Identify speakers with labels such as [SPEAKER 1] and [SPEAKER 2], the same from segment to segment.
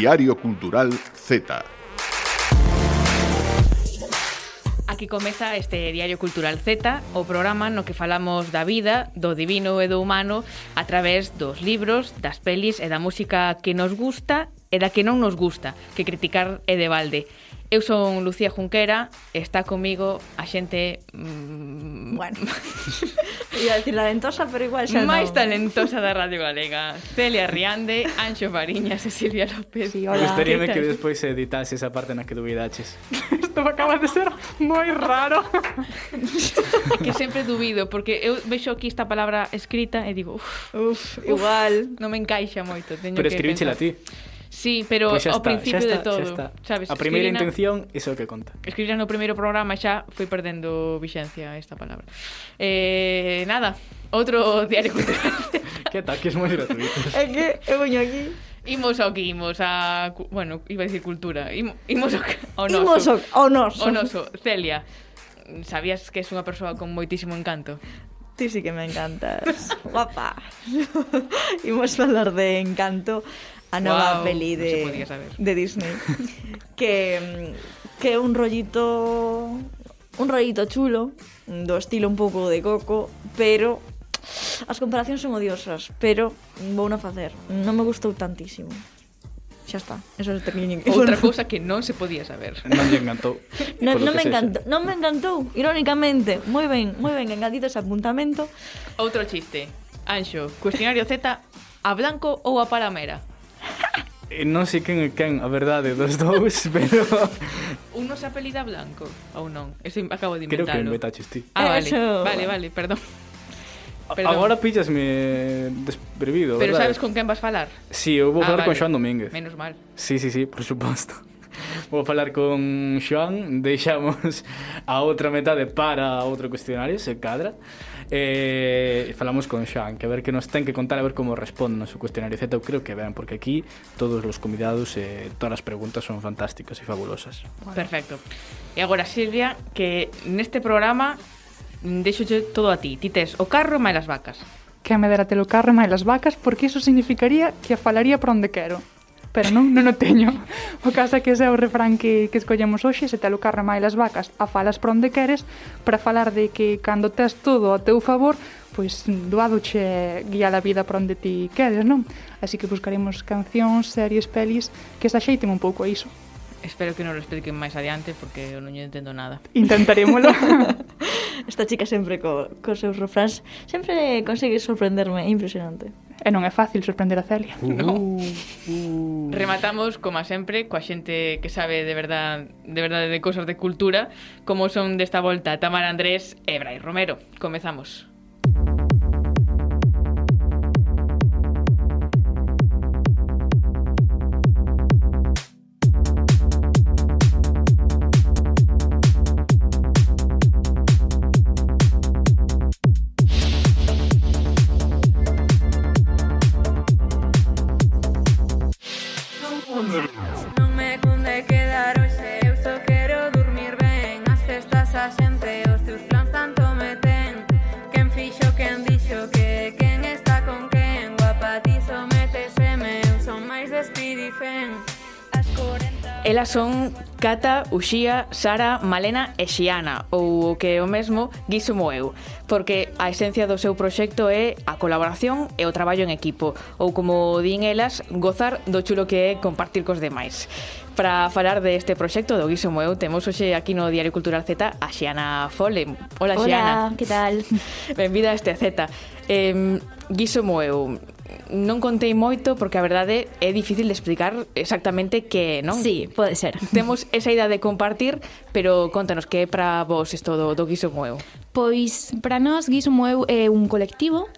[SPEAKER 1] Diario Cultural Z.
[SPEAKER 2] Aquí comeza este Diario Cultural Z, o programa no que falamos da vida, do divino e do humano a través dos libros, das pelis e da música que nos gusta e da que non nos gusta, que criticar é de balde. Eu son Lucía Junquera, está comigo a xente... Mm,
[SPEAKER 3] bueno, ia decir talentosa, pero igual xa
[SPEAKER 2] Máis
[SPEAKER 3] no.
[SPEAKER 2] talentosa da Radio Galega. Celia Riande, Anxo Bariñas e Silvia López.
[SPEAKER 3] Sí, hola.
[SPEAKER 4] Gostaríame
[SPEAKER 2] que
[SPEAKER 4] despois editase esa parte na que duvidaches.
[SPEAKER 5] Isto acaba de ser moi raro.
[SPEAKER 2] que sempre dubido, porque eu vexo aquí esta palabra escrita e digo... Uf,
[SPEAKER 3] uf, uf igual.
[SPEAKER 2] Non me encaixa moito. Teño
[SPEAKER 4] pero escribíchela ti.
[SPEAKER 2] Sí, pero
[SPEAKER 4] pues
[SPEAKER 2] ao principio
[SPEAKER 4] está,
[SPEAKER 2] de todo, sabes?
[SPEAKER 4] A primeira
[SPEAKER 2] escribina,
[SPEAKER 4] intención, iso é o que conta.
[SPEAKER 2] Escribir no primeiro programa xa foi perdendo vixencia esta palabra. Eh, nada, outro diario cultural.
[SPEAKER 4] que eh, ataques moi gratuitos.
[SPEAKER 3] é que eu veño aquí
[SPEAKER 2] Imos ao que imos a... Bueno, iba a decir cultura. Imos ao, ao noso.
[SPEAKER 3] Imos ao, ao noso.
[SPEAKER 2] O noso. Celia, sabías que é unha persoa con moitísimo encanto?
[SPEAKER 3] Ti sí que me encantas, guapa. Imos falar de encanto a nova
[SPEAKER 2] wow,
[SPEAKER 3] peli de,
[SPEAKER 2] no
[SPEAKER 3] de Disney. que, que un rollito un rollito chulo, do estilo un pouco de Coco, pero as comparacións son odiosas, pero vou non facer. Non me gustou tantísimo. Xa está, eso é técnico.
[SPEAKER 2] Outra cousa que non se podía saber.
[SPEAKER 4] Non lle encantou.
[SPEAKER 3] non, non me encantou, non me encantou, irónicamente. Moi ben, moi ben, engadido ese apuntamento.
[SPEAKER 2] Outro chiste. Anxo, cuestionario Z, a blanco ou a paramera?
[SPEAKER 4] Eh, non sei quen é quen, a verdade, dos dous, pero...
[SPEAKER 2] Un se apelida Blanco, ou non? Eso acabo de inventarlo.
[SPEAKER 4] Creo que inventaches ti.
[SPEAKER 2] Ah, vale,
[SPEAKER 3] Eso...
[SPEAKER 2] vale, vale, perdón. Perdón.
[SPEAKER 4] Agora pillasme desprevido,
[SPEAKER 2] Pero
[SPEAKER 4] verdade?
[SPEAKER 2] sabes con quen vas falar?
[SPEAKER 4] Si, sí, eu vou
[SPEAKER 2] ah,
[SPEAKER 4] falar
[SPEAKER 2] vale.
[SPEAKER 4] con Xoan Domínguez.
[SPEAKER 2] Menos mal.
[SPEAKER 4] Sí, sí, sí, por suposto vou falar con Xoan, deixamos a outra metade para outro cuestionario, se cadra. Eh, falamos con Xoan que a ver que nos ten que contar, a ver como responde no seu cuestionario Z, eu creo que ben, porque aquí todos os convidados e eh, todas as preguntas son fantásticas e fabulosas.
[SPEAKER 2] Perfecto. E agora, Silvia, que neste programa deixo todo a ti. Ti tes o carro máis as vacas.
[SPEAKER 5] Que me dera telo carro máis as vacas, porque iso significaría que a falaría para onde quero pero non, non o teño. O caso é que ese é o refrán que, que escollemos hoxe, se te alucarra máis as vacas, a falas por onde queres, para falar de que cando tes todo a teu favor, pois doadoche guiar a vida para onde ti queres, non? Así que buscaremos cancións, series, pelis que se axeiten un pouco a iso.
[SPEAKER 2] Espero que non lo expliquen máis adiante porque eu non entendo nada.
[SPEAKER 5] Intentarémolo.
[SPEAKER 3] Esta chica sempre co, cos seus refráns sempre consegue sorprenderme, é impresionante.
[SPEAKER 5] E non é fácil sorprender a Celia.
[SPEAKER 2] Uh, no. uh. Rematamos, como sempre, coa xente que sabe de verdade de verdade de cosas de cultura, como son desta volta Tamara Andrés e Brai Romero. Comezamos.
[SPEAKER 6] Comezamos.
[SPEAKER 2] Elas son Cata, Uxía, Sara, Malena e Xiana, ou o que é o mesmo, guiso moeu, porque a esencia do seu proxecto é a colaboración e o traballo en equipo, ou como din elas, gozar do chulo que é compartir cos demais. Para falar de este proxecto do Guiso Moeu, temos hoxe aquí no Diario Cultural Z a Xiana Fole. Hola, Xiana.
[SPEAKER 3] Hola, que tal?
[SPEAKER 2] Benvida a este Z. Eh, Guiso Moeu, non contei moito porque a verdade é difícil de explicar exactamente que, non?
[SPEAKER 3] Sí, pode ser.
[SPEAKER 2] Temos esa idea de compartir, pero contanos que é para vos isto do, do Guiso Moeu.
[SPEAKER 7] Pois para nós Guiso Moeu é un colectivo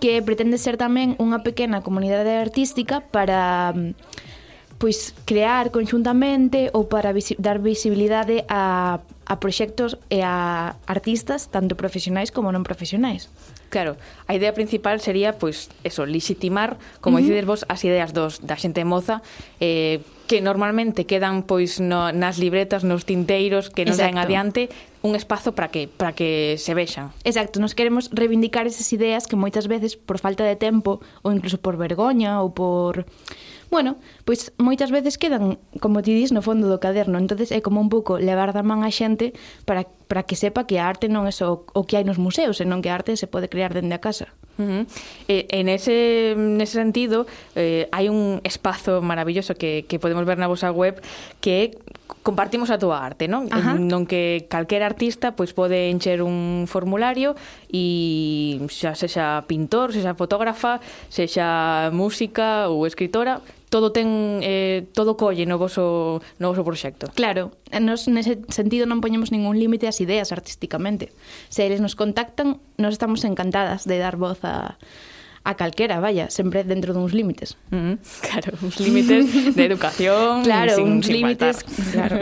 [SPEAKER 7] que pretende ser tamén unha pequena comunidade artística para pois crear conxuntamente ou para visi dar visibilidade a, a proxectos e a artistas tanto profesionais como non profesionais.
[SPEAKER 2] Claro, a idea principal sería pois eso, legitimar, como uh -huh. dicides vos, as ideas dos da xente moza, eh que normalmente quedan pois no, nas libretas, nos tinteiros que non
[SPEAKER 7] Exacto.
[SPEAKER 2] adiante un espazo para que para que se vexan.
[SPEAKER 7] Exacto, nos queremos reivindicar esas ideas que moitas veces por falta de tempo ou incluso por vergoña ou por Bueno, pois moitas veces quedan, como ti dis, no fondo do caderno. entonces é como un pouco levar da man a xente para para que sepa que a arte non é só o que hai nos museos, senón que a arte se pode crear dende a casa.
[SPEAKER 2] Uh -huh. eh, en ese, nese sentido, eh, hai un espazo maravilloso que, que podemos ver na vosa web que compartimos a túa arte, non?
[SPEAKER 7] Ajá.
[SPEAKER 2] En, non que calquer artista pois pode encher un formulario e xa sexa pintor, sexa fotógrafa, sexa música ou escritora, todo ten eh, todo colle no voso no voso proxecto.
[SPEAKER 7] Claro, nos nese sentido non poñemos ningún límite ás ideas artísticamente. Se eles nos contactan, nos estamos encantadas de dar voz a a calquera, vaya, sempre dentro duns límites.
[SPEAKER 2] Mm -hmm. Claro, uns límites de educación,
[SPEAKER 7] claro,
[SPEAKER 2] sin,
[SPEAKER 7] uns
[SPEAKER 2] sin
[SPEAKER 7] límites,
[SPEAKER 2] faltar.
[SPEAKER 7] claro.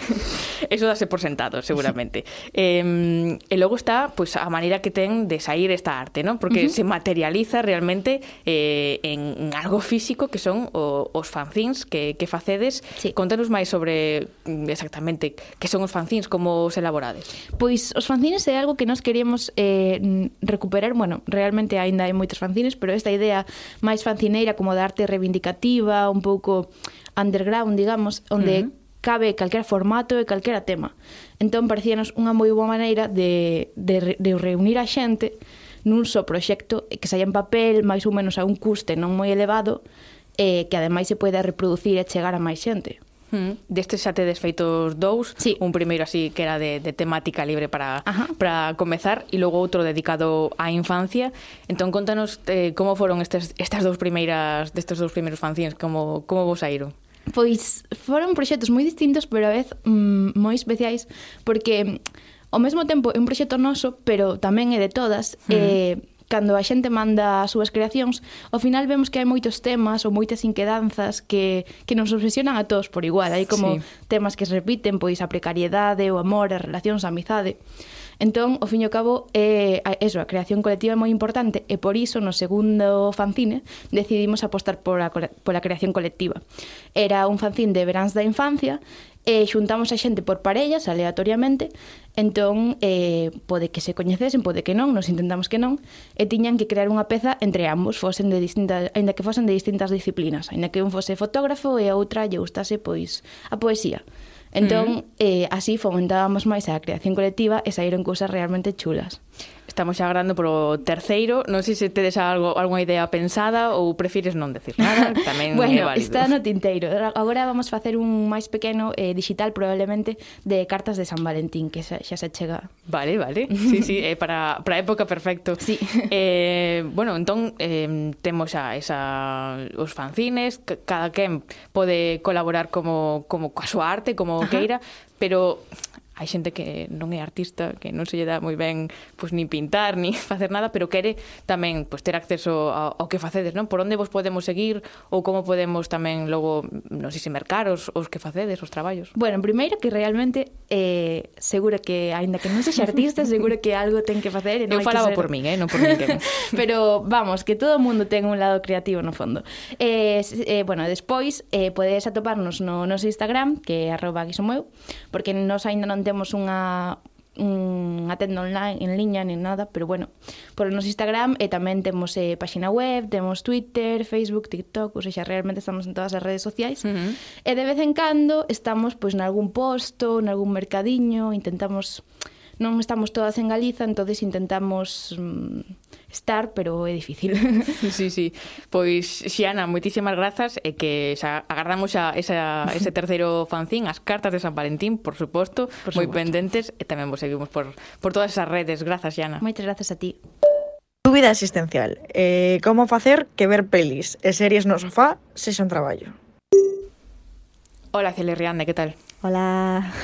[SPEAKER 2] Eso dase por sentado, seguramente. eh, e logo está pues a maneira que ten de sair esta arte, ¿no? Porque uh -huh. se materializa realmente eh, en algo físico que son o, os fanzines que, que facedes.
[SPEAKER 7] Sí.
[SPEAKER 2] Contanos máis sobre mm, exactamente que son os fanzines, como os elaborades.
[SPEAKER 7] Pois os fanzines é algo que nós queríamos eh, recuperar, bueno, realmente aínda hai moitos fanzines, pero esta idea máis fancineira como de arte reivindicativa, un pouco underground, digamos, onde uh -huh cabe calquera formato e calquera tema. Entón, parecíanos unha moi boa maneira de, de, de reunir a xente nun só proxecto que saia en papel máis ou menos a un custe non moi elevado e que ademais se poida reproducir e chegar a máis xente.
[SPEAKER 2] Mm. Destes xa tedes feitos dous,
[SPEAKER 7] sí.
[SPEAKER 2] un primeiro así que era de, de temática libre para
[SPEAKER 7] Ajá.
[SPEAKER 2] para comezar e logo outro dedicado á infancia. Entón contanos eh, como foron estes estas dous primeiras destes dous primeiros fanzines, como como vos saíron?
[SPEAKER 7] Pois foron proxectos moi distintos, pero a vez mm, moi especiais porque ao mesmo tempo é un proxecto noso, pero tamén é de todas, mm. eh cando a xente manda as súas creacións, ao final vemos que hai moitos temas ou moitas inquedanzas que, que nos obsesionan a todos por igual. Hai como
[SPEAKER 2] sí.
[SPEAKER 7] temas que se repiten, pois a precariedade, o amor, as relacións, a amizade. Entón, ao fin e ao cabo, é, eso, a creación colectiva é moi importante e por iso no segundo fanzine decidimos apostar pola, pola creación colectiva. Era un fanzine de veráns da infancia e xuntamos a xente por parellas aleatoriamente. Entón eh, pode que se coñecesen pode que non, nos intentamos que non e tiñan que crear unha peza entre ambos fosen de distintas, aínda que fosen de distintas disciplinas. Aínda que un fose fotógrafo e a outra lle gustase pois a poesía. Entón, eh, así fomentábamos máis a creación colectiva e saíron cousas realmente chulas.
[SPEAKER 2] Estamos xa grande polo terceiro. Non sei se tedes algo, algunha idea pensada ou prefires non decir nada. Tamén
[SPEAKER 7] bueno, é
[SPEAKER 2] válido.
[SPEAKER 7] está no tinteiro. Agora vamos facer un máis pequeno eh, digital probablemente de cartas de San Valentín que xa, xa se chega.
[SPEAKER 2] Vale, vale. Sí, sí, eh, para, para época perfecto.
[SPEAKER 7] Sí.
[SPEAKER 2] Eh, bueno, entón eh, temos xa esa, os fanzines, cada quen pode colaborar como, como coa súa arte, como
[SPEAKER 7] Ajá.
[SPEAKER 2] queira, pero hai xente que non é artista, que non se lle dá moi ben pois nin pintar, nin facer nada, pero quere tamén pois ter acceso ao, ao que facedes, non? Por onde vos podemos seguir ou como podemos tamén logo, non sei se mercar os, os que facedes, os traballos?
[SPEAKER 7] Bueno, primeiro que realmente eh, seguro que aínda que non sexa artista, seguro que algo ten que facer e non
[SPEAKER 2] Eu falaba
[SPEAKER 7] ser...
[SPEAKER 2] por min, eh, non por ninguén.
[SPEAKER 7] pero vamos, que todo o mundo ten un lado creativo no fondo. Eh, eh bueno, despois eh podedes atoparnos no noso Instagram, que é arroba guisomeu, porque nos aínda non temos unha unha tenda online en liña nin nada, pero bueno, por o noso Instagram e tamén temos eh, páxina web, temos Twitter, Facebook, TikTok, ou seja, realmente estamos en todas as redes sociais.
[SPEAKER 2] Uh -huh.
[SPEAKER 7] E de vez en cando estamos pois nalgún posto, nalgún mercadiño, intentamos non estamos todas en Galiza, entonces intentamos mm, estar, pero é difícil.
[SPEAKER 2] Sí, sí. Pois, Xiana, moitísimas grazas e que xa agardamos xa esa, ese terceiro fanzín, as cartas de San Valentín, por suposto,
[SPEAKER 7] por
[SPEAKER 2] moi pendentes e tamén vos seguimos por, por todas esas redes. Grazas, Xiana.
[SPEAKER 7] Moitas grazas a ti.
[SPEAKER 8] Dúbida existencial. Eh, como facer que ver pelis e series no sofá sexan traballo?
[SPEAKER 2] Hola, Celia Riande, que tal?
[SPEAKER 3] Hola.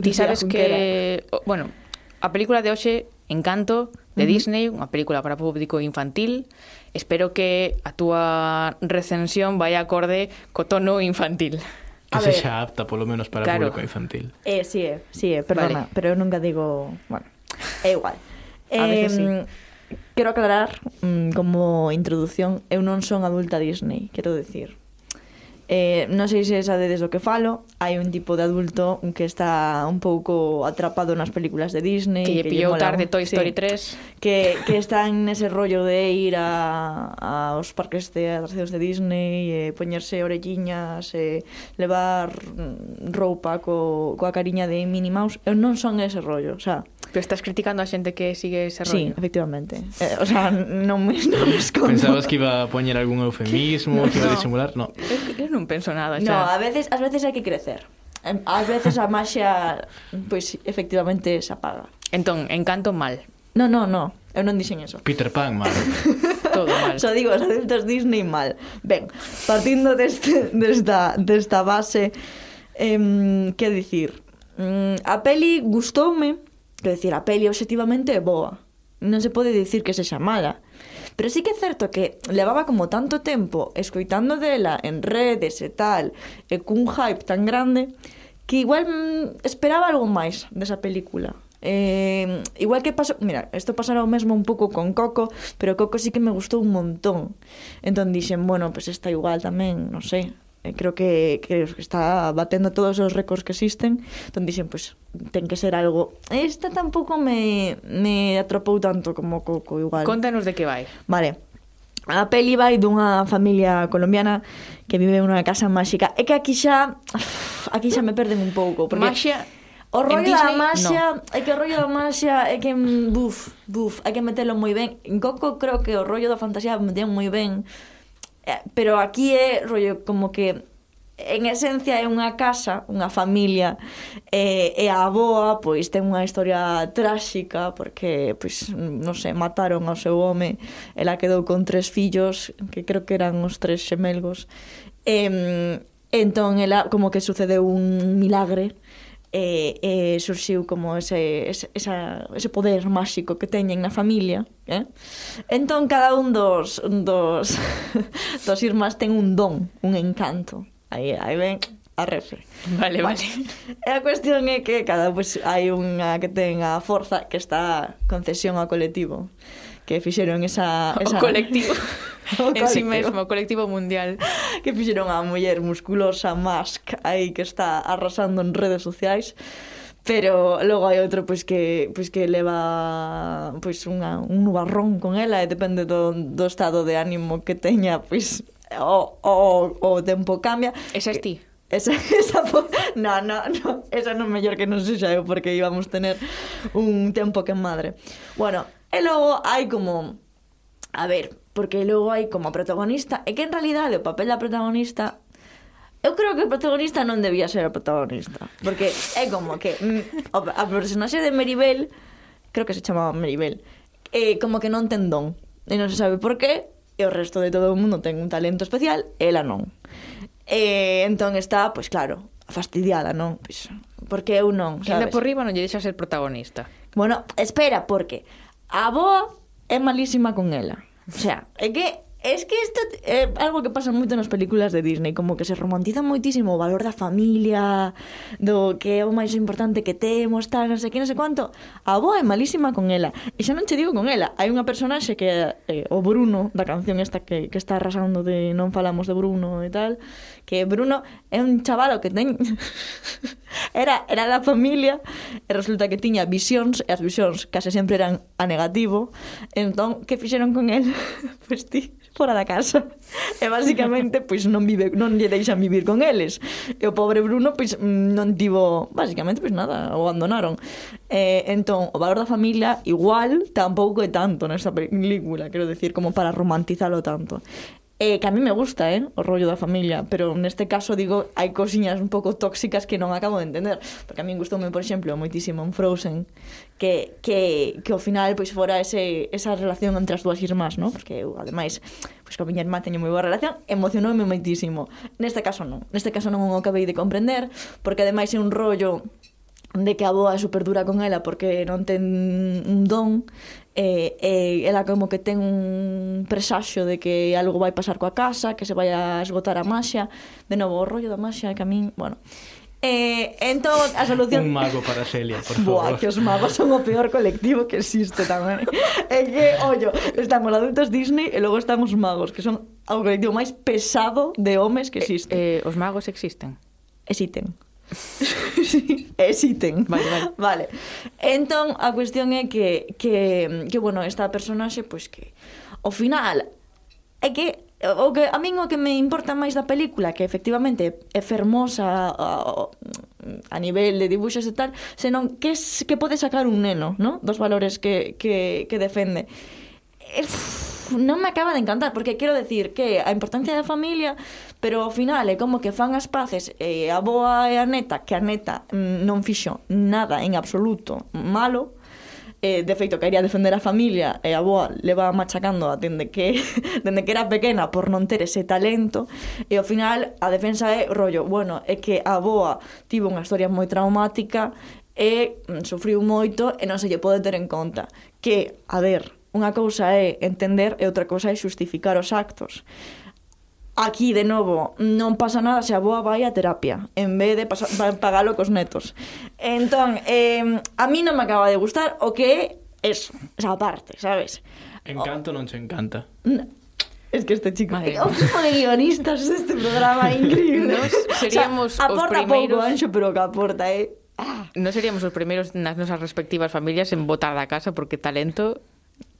[SPEAKER 2] Ti sabes que... Bueno, a película de hoxe, Encanto, de. Disney, unha película para público infantil. Espero que a túa recensión vai acorde co tono infantil.
[SPEAKER 4] Que
[SPEAKER 3] se
[SPEAKER 4] xa apta polo menos para
[SPEAKER 2] claro.
[SPEAKER 4] público infantil.
[SPEAKER 3] Eh, sí, eh, sí, eh, perdona,
[SPEAKER 2] vale.
[SPEAKER 3] pero eu nunca digo, bueno, é igual.
[SPEAKER 2] eh, a veces sí.
[SPEAKER 3] Quero aclarar, mm, como introdución, eu non son adulta Disney, quero decir. Eh, non sei se sabedes o que falo, hai un tipo de adulto que está un pouco atrapado nas películas de Disney.
[SPEAKER 2] Que, que
[SPEAKER 3] lle
[SPEAKER 2] pillou tarde Toy Story
[SPEAKER 3] sí,
[SPEAKER 2] 3.
[SPEAKER 3] Que, que está en ese rollo de ir a, aos parques de atraccións de Disney, e poñerse orelliñas, e levar roupa co, coa cariña de Minnie Mouse. Eu non son ese rollo, o sea,
[SPEAKER 2] Pero estás criticando a xente que sigue ese rollo.
[SPEAKER 3] Sí, efectivamente. Eh, o sea, non me, non me escondo.
[SPEAKER 4] Pensabas que iba a poñer algún eufemismo, no, que iba
[SPEAKER 2] no.
[SPEAKER 4] a disimular? No.
[SPEAKER 2] Eu, eu non penso nada, xa.
[SPEAKER 3] No, a veces, as veces hai que crecer. Ás veces a maxia, pois, pues, efectivamente, se apaga.
[SPEAKER 2] Entón, encanto mal.
[SPEAKER 3] No, no, no. Eu non dixen eso.
[SPEAKER 4] Peter Pan mal.
[SPEAKER 2] todo mal.
[SPEAKER 3] Só digo, os adultos Disney mal. Ben, partindo deste, desta, desta base, eh, que dicir? Mm, a peli gustoume, Quero dicir, a peli objetivamente é boa. Non se pode dicir que sexa mala. Pero sí que é certo que levaba como tanto tempo escoitando dela en redes e tal, eh, e cun hype tan grande, que igual mm, esperaba algo máis desa película. Eh, igual que pasó, mira, isto pasará o mesmo un pouco con Coco, pero Coco sí que me gustou un montón. Entón dixen, bueno, pues esta igual tamén, non sei, Eh, creo que, que está batendo todos os récords que existen entón dixen, pois, pues, ten que ser algo esta tampouco me, me atropou tanto como Coco igual.
[SPEAKER 2] Contanos de que vai.
[SPEAKER 3] Vale, A peli vai dunha familia colombiana que vive unha casa máxica. É que aquí xa aquí xa me perden un pouco, porque
[SPEAKER 2] Maxia?
[SPEAKER 3] O rollo
[SPEAKER 2] Disney, da
[SPEAKER 3] maxia, no. é que o rollo da maxia é que buf, buf, hai que metelo moi ben. En Coco creo que o rollo da fantasía metían moi ben. Eh, pero aquí é rollo como que en esencia é unha casa, unha familia e, e a aboa pois ten unha historia tráxica porque pois non sei, mataron ao seu home, ela quedou con tres fillos que creo que eran os tres xemelgos. E, entón ela como que sucedeu un milagre e, e surxiu como ese, ese, esa, ese poder máxico que teñen na familia. Eh? Entón, cada un dos, dos, dos irmás ten un don, un encanto. Aí, aí ven, a refe.
[SPEAKER 2] Vale, vale.
[SPEAKER 3] E a cuestión é que cada pues, hai unha que ten a forza que está concesión ao colectivo que fixeron esa... esa...
[SPEAKER 2] O colectivo.
[SPEAKER 3] o
[SPEAKER 2] en sí mesmo, o colectivo mundial.
[SPEAKER 3] Que fixeron a muller musculosa, Musk, aí que está arrasando en redes sociais. Pero logo hai outro pois que pois que leva pois unha un nubarrón con ela e depende do, do estado de ánimo que teña, pois o, o, o tempo cambia.
[SPEAKER 2] Esa es ti.
[SPEAKER 3] Esa, esa, no, no, no, esa non mellor que non sexa eu porque íbamos tener un tempo que madre. Bueno, E logo hai como... A ver, porque logo hai como protagonista... E que en realidade o papel da protagonista Eu creo que o protagonista non debía ser o protagonista Porque é como que mm, A personaxe de Meribel Creo que se chamaba Meribel eh, Como que non ten don E non se sabe por qué E o resto de todo o mundo ten un talento especial E ela non E entón está, pois claro Fastidiada, non? Pois, porque eu non, sabes?
[SPEAKER 2] Ainda por riba non lle deixa ser protagonista
[SPEAKER 3] Bueno, espera, porque a boa é malísima con ela. O sea, é que Es que isto é eh, algo que pasa moito nas películas de Disney, como que se romantiza moitísimo o valor da familia, do que é o máis importante que temos, tal, non sei que, non sei quanto. A boa é malísima con ela. E xa non che digo con ela, hai unha personaxe que é eh, o Bruno, da canción esta que, que está arrasando de non falamos de Bruno e tal, que Bruno é un chavalo que ten era, era da familia e resulta que tiña visións e as visións case sempre eran a negativo. Entón, que fixeron con el? pois pues ti, fora da casa. E basicamente, pois pues, non vive non lle deixan vivir con eles. E o pobre Bruno, pois pues, non tivo basicamente, pois nada, abandonaron. Eh, entón, o valor da familia igual tampouco é tanto nesta película quero decir, como para romantizalo tanto. Eh, que a mí me gusta, eh, o rollo da familia, pero neste caso digo, hai cosiñas un pouco tóxicas que non acabo de entender, porque a mí gustoume, por exemplo, moitísimo en Frozen, que que que ao final pois fora ese esa relación entre as dúas irmás, ¿no? Porque eu ademais, pois coa miña irmá teño moi boa relación, emocionoume moitísimo. Neste caso non, neste caso non o acabei de comprender, porque ademais é un rollo de que a boa é super dura con ela porque non ten un don e, e ela como que ten un presaxo de que algo vai pasar coa casa, que se vai a esgotar a maxia, de novo, o rollo da maxia que a min, bueno, Eh, entón, a solución...
[SPEAKER 4] Un mago para Celia, por favor.
[SPEAKER 3] Buah, que os magos son o peor colectivo que existe tamén. É que, ollo, estamos adultos Disney e logo estamos magos, que son o colectivo máis pesado de homes que existe.
[SPEAKER 2] Eh, eh, os magos existen?
[SPEAKER 3] Existen. existen.
[SPEAKER 2] Vale, vale.
[SPEAKER 3] Vale. Entón, a cuestión é que, que, que bueno, esta personaxe, pois pues, que, ao final, é que o que a min o que me importa máis da película que efectivamente é fermosa a, a nivel de dibuxos e tal, senón que es, que pode sacar un neno, ¿no? Dos valores que que que defende non me acaba de encantar, porque quero decir que a importancia da familia, pero ao final é como que fan as paces e eh, a boa e a neta, que a neta mm, non fixo nada en absoluto malo, eh, de feito quería defender a familia e a boa leva machacando a dende que dende que era pequena por non ter ese talento e ao final a defensa é rollo, bueno, é que a boa tivo unha historia moi traumática e mm, sufriu moito e non se lle pode ter en conta que, a ver, Unha cousa é entender e outra cousa é xustificar os actos. Aquí, de novo, non pasa nada se a boa vai a terapia En vez de pasar, pagalo cos netos Entón, eh, a mí non me acaba de gustar O que é eso, esa parte, sabes?
[SPEAKER 4] Encanto non se encanta.
[SPEAKER 3] Es que este chico...
[SPEAKER 2] Madre.
[SPEAKER 3] O tipo de guionistas deste programa é increíble.
[SPEAKER 2] Nos seríamos
[SPEAKER 3] o sea, aporta os
[SPEAKER 2] primeiros...
[SPEAKER 3] pouco, Anxo, pero que aporta, eh? Ah.
[SPEAKER 2] Non seríamos os primeiros nas nosas respectivas familias en botar da casa porque talento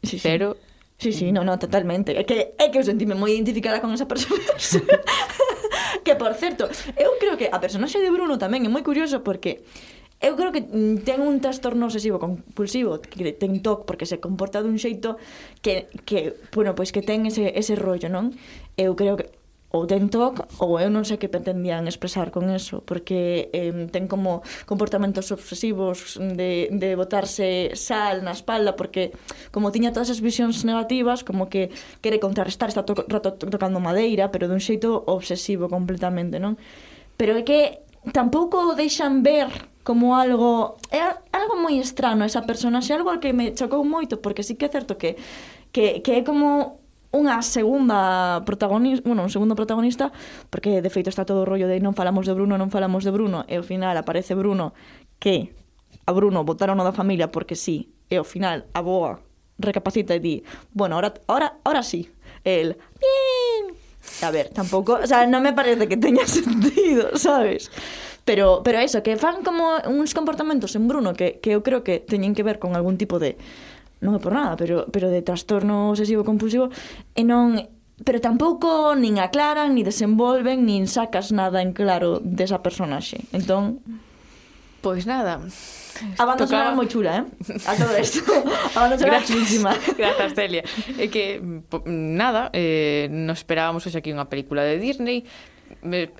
[SPEAKER 3] sí,
[SPEAKER 2] pero...
[SPEAKER 3] Sí, sí, no, no, totalmente. É que, é que eu sentime moi identificada con esa personaxe. que, por certo, eu creo que a personaxe de Bruno tamén é moi curioso porque eu creo que mm, ten un trastorno obsesivo compulsivo que ten TOC porque se comporta dun xeito que, que bueno, pois que ten ese, ese rollo, non? Eu creo que ou TikTok ou eu non sei que pretendían expresar con eso, porque eh, ten como comportamentos obsesivos de, de botarse sal na espalda, porque como tiña todas as visións negativas, como que quere contrarrestar, está to rato tocando madeira, pero dun xeito obsesivo completamente, non? Pero é que tampouco deixan ver como algo é algo moi estrano esa personaxe, algo que me chocou moito porque sí que é certo que que, que é como unha segunda protagonista, bueno, un segundo protagonista, porque de feito está todo o rollo de non falamos de Bruno, non falamos de Bruno, e ao final aparece Bruno que a Bruno votaron da familia porque sí, e ao final a boa recapacita e di, bueno, ahora, ahora, ahora sí, el, bien, a ver, tampouco, o sea, non me parece que teña sentido, sabes? Pero, pero eso, que fan como uns comportamentos en Bruno que, que eu creo que teñen que ver con algún tipo de non é por nada, pero, pero de trastorno obsesivo compulsivo, e non pero tampouco nin aclaran, ni desenvolven, nin sacas nada en claro desa personaxe. Entón...
[SPEAKER 2] Pois nada.
[SPEAKER 3] A banda
[SPEAKER 2] Tocaba...
[SPEAKER 3] moi chula, eh? A todo isto. A banda sonora chulísima.
[SPEAKER 2] Grazas, Celia. É que, nada, eh, nos esperábamos hoxe aquí unha película de Disney,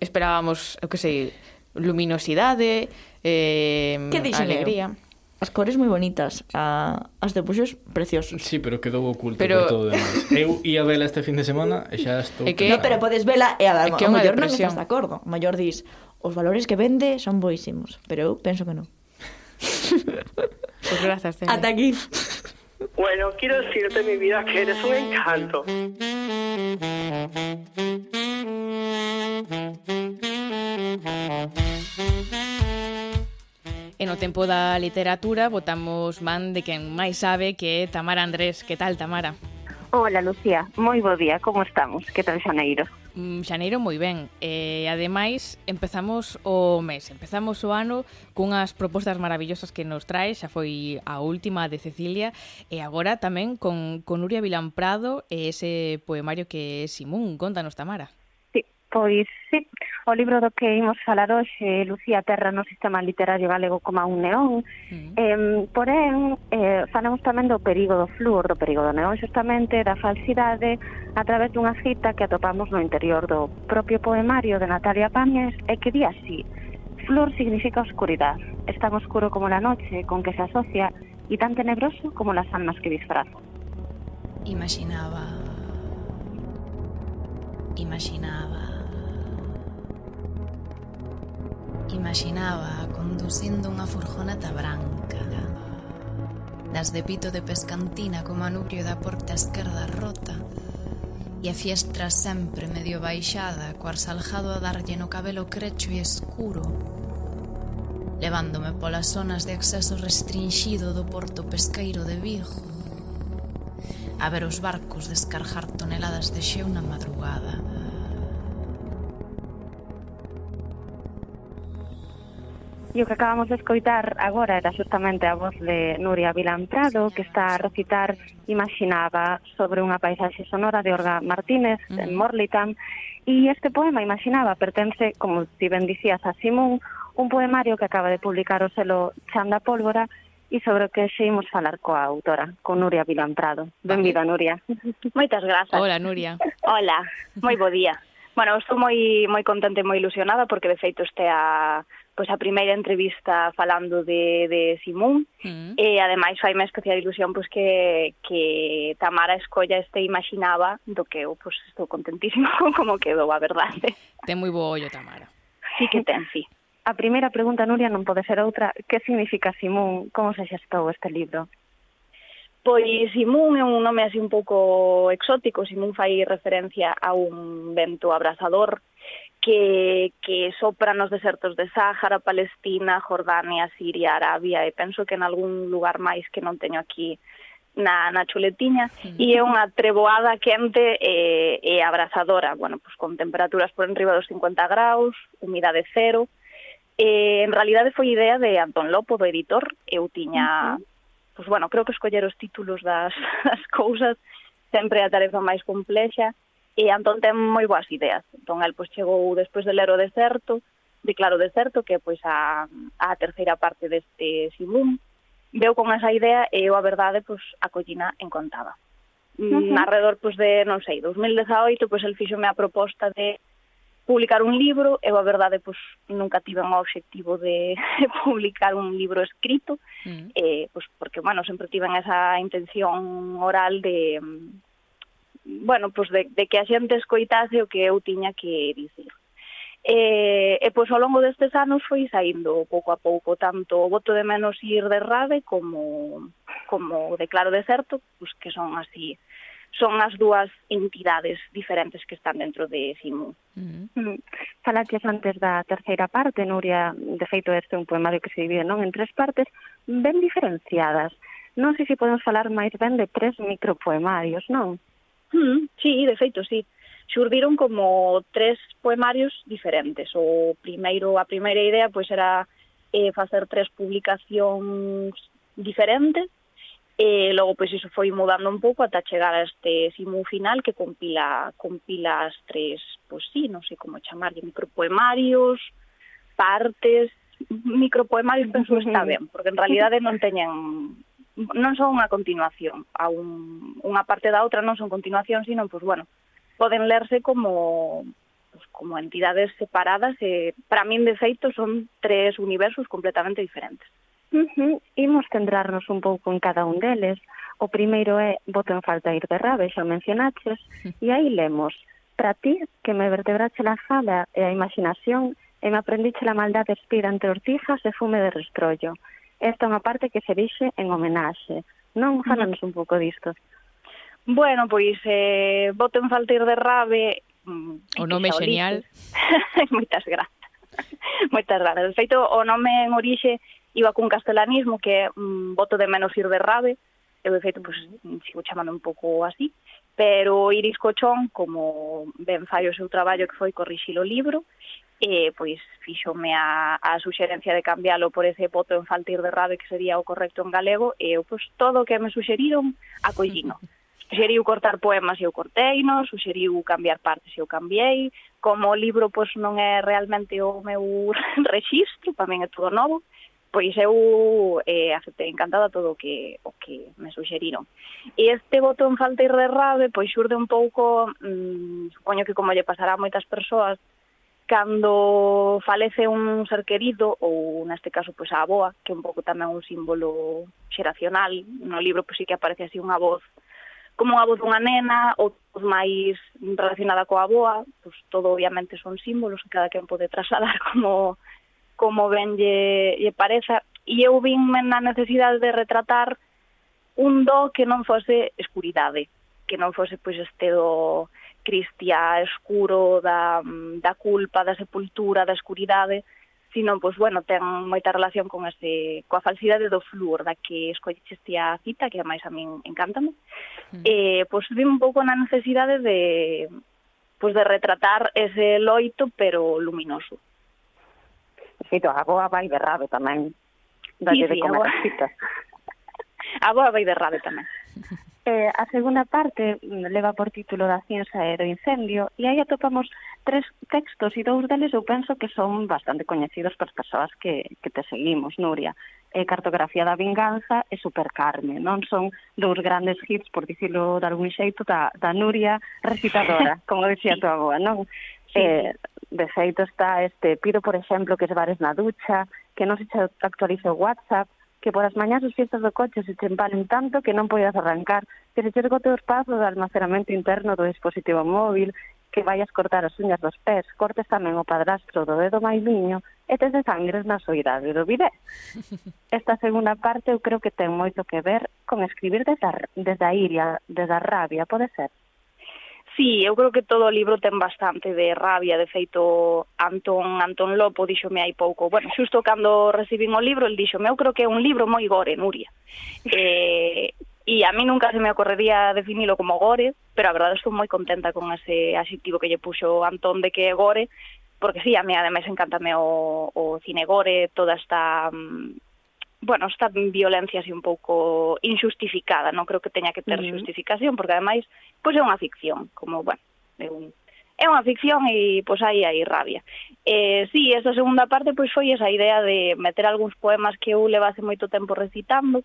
[SPEAKER 2] esperábamos, eu que sei, luminosidade, eh,
[SPEAKER 3] que alegría. Eu? as cores moi bonitas, a, as debuxos preciosos.
[SPEAKER 4] Sí, pero quedou oculto
[SPEAKER 2] pero...
[SPEAKER 4] por todo demais. Eu ia vela este fin de semana e xa estou...
[SPEAKER 2] É que...
[SPEAKER 3] No, pero podes vela e a, a,
[SPEAKER 2] é que
[SPEAKER 3] a maior non estás de acordo. O maior dis, os valores que vende son boísimos, pero eu penso que non.
[SPEAKER 2] pues pois gracias, Tene.
[SPEAKER 3] Ata aquí.
[SPEAKER 9] Bueno, quiero decirte, mi vida, que eres un encanto.
[SPEAKER 2] E no tempo da literatura votamos man de quen máis sabe que é Tamara Andrés. Que tal, Tamara?
[SPEAKER 10] Hola, Lucía. Moi bo día. Como estamos? Que tal Xaneiro?
[SPEAKER 2] Mm, Xaneiro moi ben. E, ademais, empezamos o mes, empezamos o ano cunhas propostas maravillosas que nos trae, xa foi a última de Cecilia, e agora tamén con, con Nuria Vilamprado e ese poemario que é Simún. Contanos, Tamara.
[SPEAKER 10] Pois, sí, o libro do que imos falar hoxe, Lucía Terra no Sistema Literario Galego como un neón,
[SPEAKER 2] mm.
[SPEAKER 10] eh, porén, eh, falamos tamén do perigo do flúor, do perigo do neón, justamente da falsidade a través dunha cita que atopamos no interior do propio poemario de Natalia Pamies, e que di así, Flor significa oscuridad, es tan oscuro como la noche con que se asocia y tan tenebroso como las almas que disfraza.
[SPEAKER 11] Imaginaba, imaginaba Imaginaba conducindo unha furgoneta branca das de pito de pescantina co manubrio da porta esquerda rota e a fiestra sempre medio baixada co arsaljado a darlle no cabelo crecho e escuro levándome polas zonas de acceso restringido do porto pesqueiro de Vigo a ver os barcos descarjar toneladas de xeo na madrugada.
[SPEAKER 10] E o que acabamos de escoitar agora era justamente a voz de Nuria Vilamprado que está a recitar Imaginaba sobre unha paisaxe sonora de Orga Martínez, mm. en Morlitam, e este poema, Imaginaba, pertence, como ti ben dicías, a Simón, un poemario que acaba de publicar o selo Chanda Pólvora, e sobre o que xeimos falar coa autora, con Nuria Vilamprado. Benvida. Nuria.
[SPEAKER 12] Moitas grazas.
[SPEAKER 2] Hola, Nuria.
[SPEAKER 12] Hola, moi bo día. Bueno, estou moi moi contenta e moi ilusionada porque de feito este a pois a primeira entrevista falando de, de Simón mm. e ademais fai máis especial ilusión pois que, que Tamara escolla este imaginaba do que eu pois estou contentísimo con como quedou a verdade.
[SPEAKER 2] Ten moi bo ollo Tamara.
[SPEAKER 12] Sí que ten, sí.
[SPEAKER 10] A primeira pregunta, Nuria, non pode ser outra. Que significa Simón? Como se xestou este libro?
[SPEAKER 12] Pois Simón é un nome así un pouco exótico, Simón fai referencia a un vento abrasador que, que sopra nos desertos de Sáhara, Palestina, Jordania, Siria, Arabia e penso que en algún lugar máis que non teño aquí na, na chuletiña sí. e é unha treboada quente e, e abrazadora, bueno, pues, con temperaturas por enriba dos 50 graus, humidade cero. E, en realidade foi idea de Antón Lopo, do editor, eu tiña, uh -huh. pues, bueno, creo que escoller os títulos das, das cousas sempre a tarefa máis complexa, E Antón ten moi boas ideas. Entón, el pois, chegou despois de ler o deserto, de Claro Deserto, que pois, a, a terceira parte deste Sibum, veu con esa idea e eu a verdade pois, a collina encontaba. Uh -huh. Mm, arredor pois, de, non sei, 2018, pois, el fixome a proposta de publicar un libro, eu a verdade pois nunca tive un obxectivo de publicar un libro escrito, mm. eh pois porque bueno, sempre tiven esa intención oral de bueno, pois de, de que a xente escoitase o que eu tiña que dicir. E, e pois ao longo destes anos foi saindo pouco a pouco tanto o voto de menos ir de Rade como como de Claro Deserto, pois que son así son as dúas entidades diferentes que están dentro de CIMU.
[SPEAKER 10] Uh -huh. Falaches antes da terceira parte, Nuria, de feito este é un poemario que se divide non en tres partes, ben diferenciadas. Non sei se podemos falar máis ben de tres micropoemarios, non?
[SPEAKER 12] Mm, sí, de feito, sí. Xurdiron como tres poemarios diferentes. O primeiro, a primeira idea pois era eh, facer tres publicacións diferentes e logo pois iso foi mudando un pouco ata chegar a este simu final que compila compila as tres, pois sí, non sei como chamarlle, micropoemarios, partes, micropoemarios penso está ben, porque en realidade non teñen non son unha continuación, a un, unha parte da outra non son continuación, sino, pues, bueno, poden lerse como pues, como entidades separadas e para min de feito son tres universos completamente diferentes.
[SPEAKER 10] Uh -huh. Imos centrarnos un pouco en cada un deles. O primeiro é Voto en falta ir de rabe, xa mencionaches, e aí lemos Para ti, que me vertebrache la sala e a imaginación e me aprendiche la maldade espira entre ortijas e fume de restrollo esta é unha parte que se dixe en homenaxe. Non, mm. falanos un pouco disto.
[SPEAKER 12] Bueno, pois, eh, voto en faltir de Rabe...
[SPEAKER 2] Mm, o nome é genial.
[SPEAKER 12] Moitas grazas. Moitas grazas. De feito, o nome en orixe iba cun castelanismo que é mm, voto de menos ir de Rabe, eu de feito, pois, sigo chamando un pouco así, pero Iris Cochón, como ben fai o seu traballo que foi corrixir o libro, eh, pois fixome a, a suxerencia de cambialo por ese voto en faltir de rabe que sería o correcto en galego e eu pois todo o que me suxeriron acollino. Suxeriu cortar poemas e eu cortei, no, suxeriu cambiar partes e eu cambiei, como o libro pois non é realmente o meu registro, para min é todo novo, pois eu eh, aceptei encantada todo o que, o que me suxeriron. E este voto en falta de rabe, pois xurde un pouco, mmm, supoño que como lle pasará a moitas persoas, cando falece un ser querido ou neste caso pois a aboa, que é un pouco tamén un símbolo xeracional, no libro pois sí que aparece así unha voz como unha voz dunha nena ou pois, máis relacionada coa aboa, pois todo obviamente son símbolos que cada quen pode trasladar como como ben lle, lle pareza. E eu vinme na necesidade de retratar un do que non fose escuridade, que non fose pois este do cristia escuro da, da culpa, da sepultura, da escuridade, sino, pois, bueno, ten moita relación con ese, coa falsidade do flúor, da que escollixeste a cita, que máis a min encántame. Mm. Eh, pois, vi un pouco na necesidade de, pois, de retratar ese loito, pero luminoso.
[SPEAKER 10] Sí, a boa vai de rave tamén. Dalle sí,
[SPEAKER 12] sí, de
[SPEAKER 10] comer a boa...
[SPEAKER 12] a boa vai de rave tamén.
[SPEAKER 10] Eh, a segunda parte mm, leva por título da ciencia e do incendio e aí atopamos tres textos e dous deles eu penso que son bastante coñecidos para as persoas que, que te seguimos, Nuria. Eh, Cartografía da vinganza e Supercarne, non? Son dous grandes hits, por dicirlo de algún xeito, da, da Nuria recitadora, como dicía tua boa, non?
[SPEAKER 12] Sí.
[SPEAKER 10] Eh, de feito está este, pido por exemplo que se vares na ducha, que non se actualice o WhatsApp, que por as mañás os fiestas do coche se tremparon tanto que non podías arrancar, que se chegou teu espazo do almacenamento interno do dispositivo móvil, que vayas cortar as uñas dos pés, cortes tamén o padrastro do dedo máis niño e tes de sangres na soidade do bidé. Esta segunda parte eu creo que ten moito que ver con escribir desde a, desde a iria, desde a rabia, pode ser?
[SPEAKER 12] Sí, eu creo que todo o libro ten bastante de rabia, de feito Antón Antón Lopo díxome hai pouco. Bueno, xusto cando recibín o libro, el díxome, eu creo que é un libro moi gore, Nuria. Eh, e a mí nunca se me ocorrería definilo como gore, pero a verdade estou moi contenta con ese adxetivo que lle puxo Antón de que é gore, porque sí, a mí ademais encantame o, o cine gore, toda esta mm, bueno, esta violencia así un pouco injustificada, non creo que teña que ter
[SPEAKER 10] uh -huh.
[SPEAKER 12] justificación, porque ademais, pois é unha ficción, como, bueno, é un é unha ficción e pois aí hai rabia. Eh, sí, esta segunda parte pois foi esa idea de meter algúns poemas que eu levase moito tempo recitando.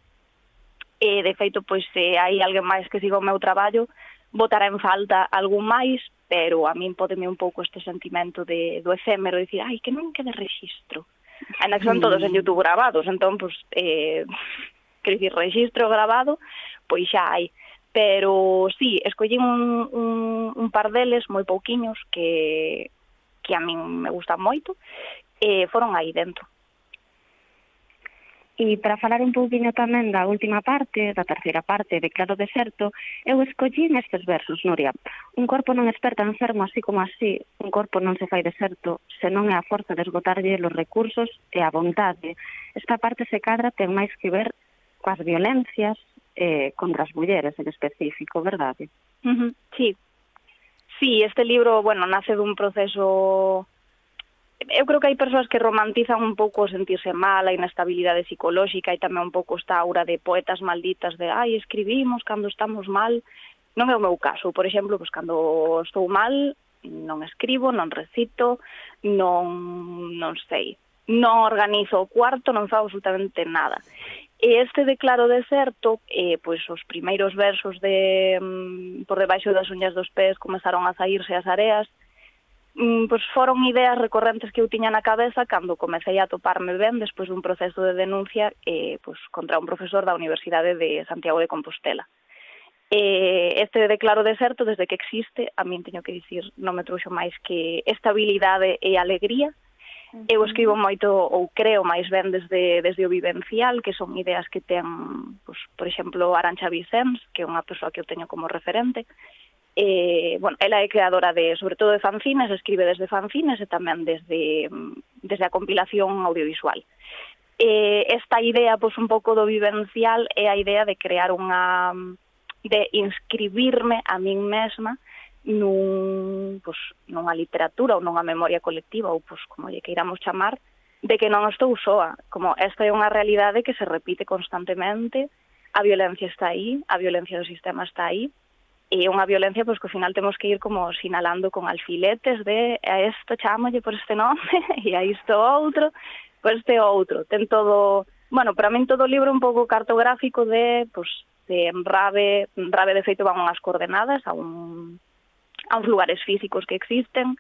[SPEAKER 12] E eh, de feito pois se hai alguén máis que siga o meu traballo, botará en falta algún máis, pero a min podeme un pouco este sentimento de do efémero, de dicir, ai, que non quede registro. Uh ainda que son todos en Youtube grabados, entón, pois, eh, quer dicir, registro grabado, pois xa hai. Pero, sí, escollín un, un, un par deles moi pouquiños que, que a min me gustan moito, e foron aí dentro.
[SPEAKER 10] E para falar un pouquinho tamén da última parte, da terceira parte de Claro Deserto, eu escollín estes versos, Nuria. Un corpo non esperta enfermo así como así, un corpo non se fai deserto, senón é a forza de esgotarlle los recursos e a vontade. Esta parte se cadra ten máis que ver coas violencias eh, contra as mulleres en específico, verdade?
[SPEAKER 12] Uh -huh. Sí. Sí, este libro, bueno, nace dun proceso eu creo que hai persoas que romantizan un pouco sentirse mal, a inestabilidade psicolóxica e tamén un pouco esta aura de poetas malditas de ai, escribimos cando estamos mal. Non é o meu caso, por exemplo, pois cando estou mal, non escribo, non recito, non, non sei, non organizo o cuarto, non fago absolutamente nada. E este declaro deserto, eh, pois os primeiros versos de mm, por debaixo das uñas dos pés comezaron a saírse as areas, pois foron ideas recorrentes que eu tiña na cabeza cando comecei a toparme ben despois dun proceso de denuncia eh, pois, contra un profesor da Universidade de Santiago de Compostela. Eh, este declaro deserto, desde que existe, a min teño que dicir, non me trouxo máis que estabilidade e alegría. Eu escribo moito, ou creo máis ben, desde, desde o vivencial, que son ideas que ten, pois, por exemplo, Arancha Vicens, que é unha persoa que eu teño como referente, eh, bueno, ela é creadora de, sobre todo de fanzines, escribe desde fanzines e tamén desde, mm, desde a compilación audiovisual. Eh, esta idea, pois, un pouco do vivencial é a idea de crear unha... Mm, de inscribirme a min mesma nun, pois, nunha literatura ou nunha memoria colectiva ou, pois, como lle queiramos chamar, de que non estou soa. Como esta é unha realidade que se repite constantemente, a violencia está aí, a violencia do sistema está aí, e unha violencia pois que ao final temos que ir como sinalando con alfiletes de a isto chamalle por este nome e a isto outro, por este outro. Ten todo, bueno, para min todo o libro un pouco cartográfico de, pois, de rabe, rabe de feito van unhas coordenadas a un a uns lugares físicos que existen,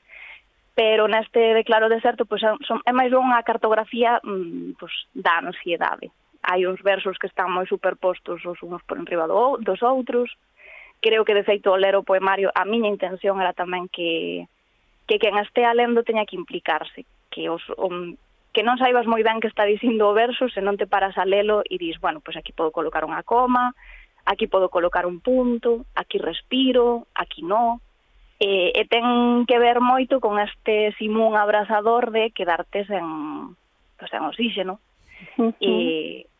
[SPEAKER 12] pero neste de claro deserto pois son, é máis unha cartografía mm, pois, da ansiedade. Hai uns versos que están moi superpostos os uns por enriba do, dos outros, creo que de feito ler o poemario a miña intención era tamén que que quen estea lendo teña que implicarse, que os um, que non saibas moi ben que está dicindo o verso, se non te paras a lelo e dis, bueno, pois pues aquí podo colocar unha coma, aquí podo colocar un punto, aquí respiro, aquí non. E, e ten que ver moito con este simón abrazador de quedarte sen, pues, sen oxígeno.
[SPEAKER 10] Uh -huh.
[SPEAKER 12] E,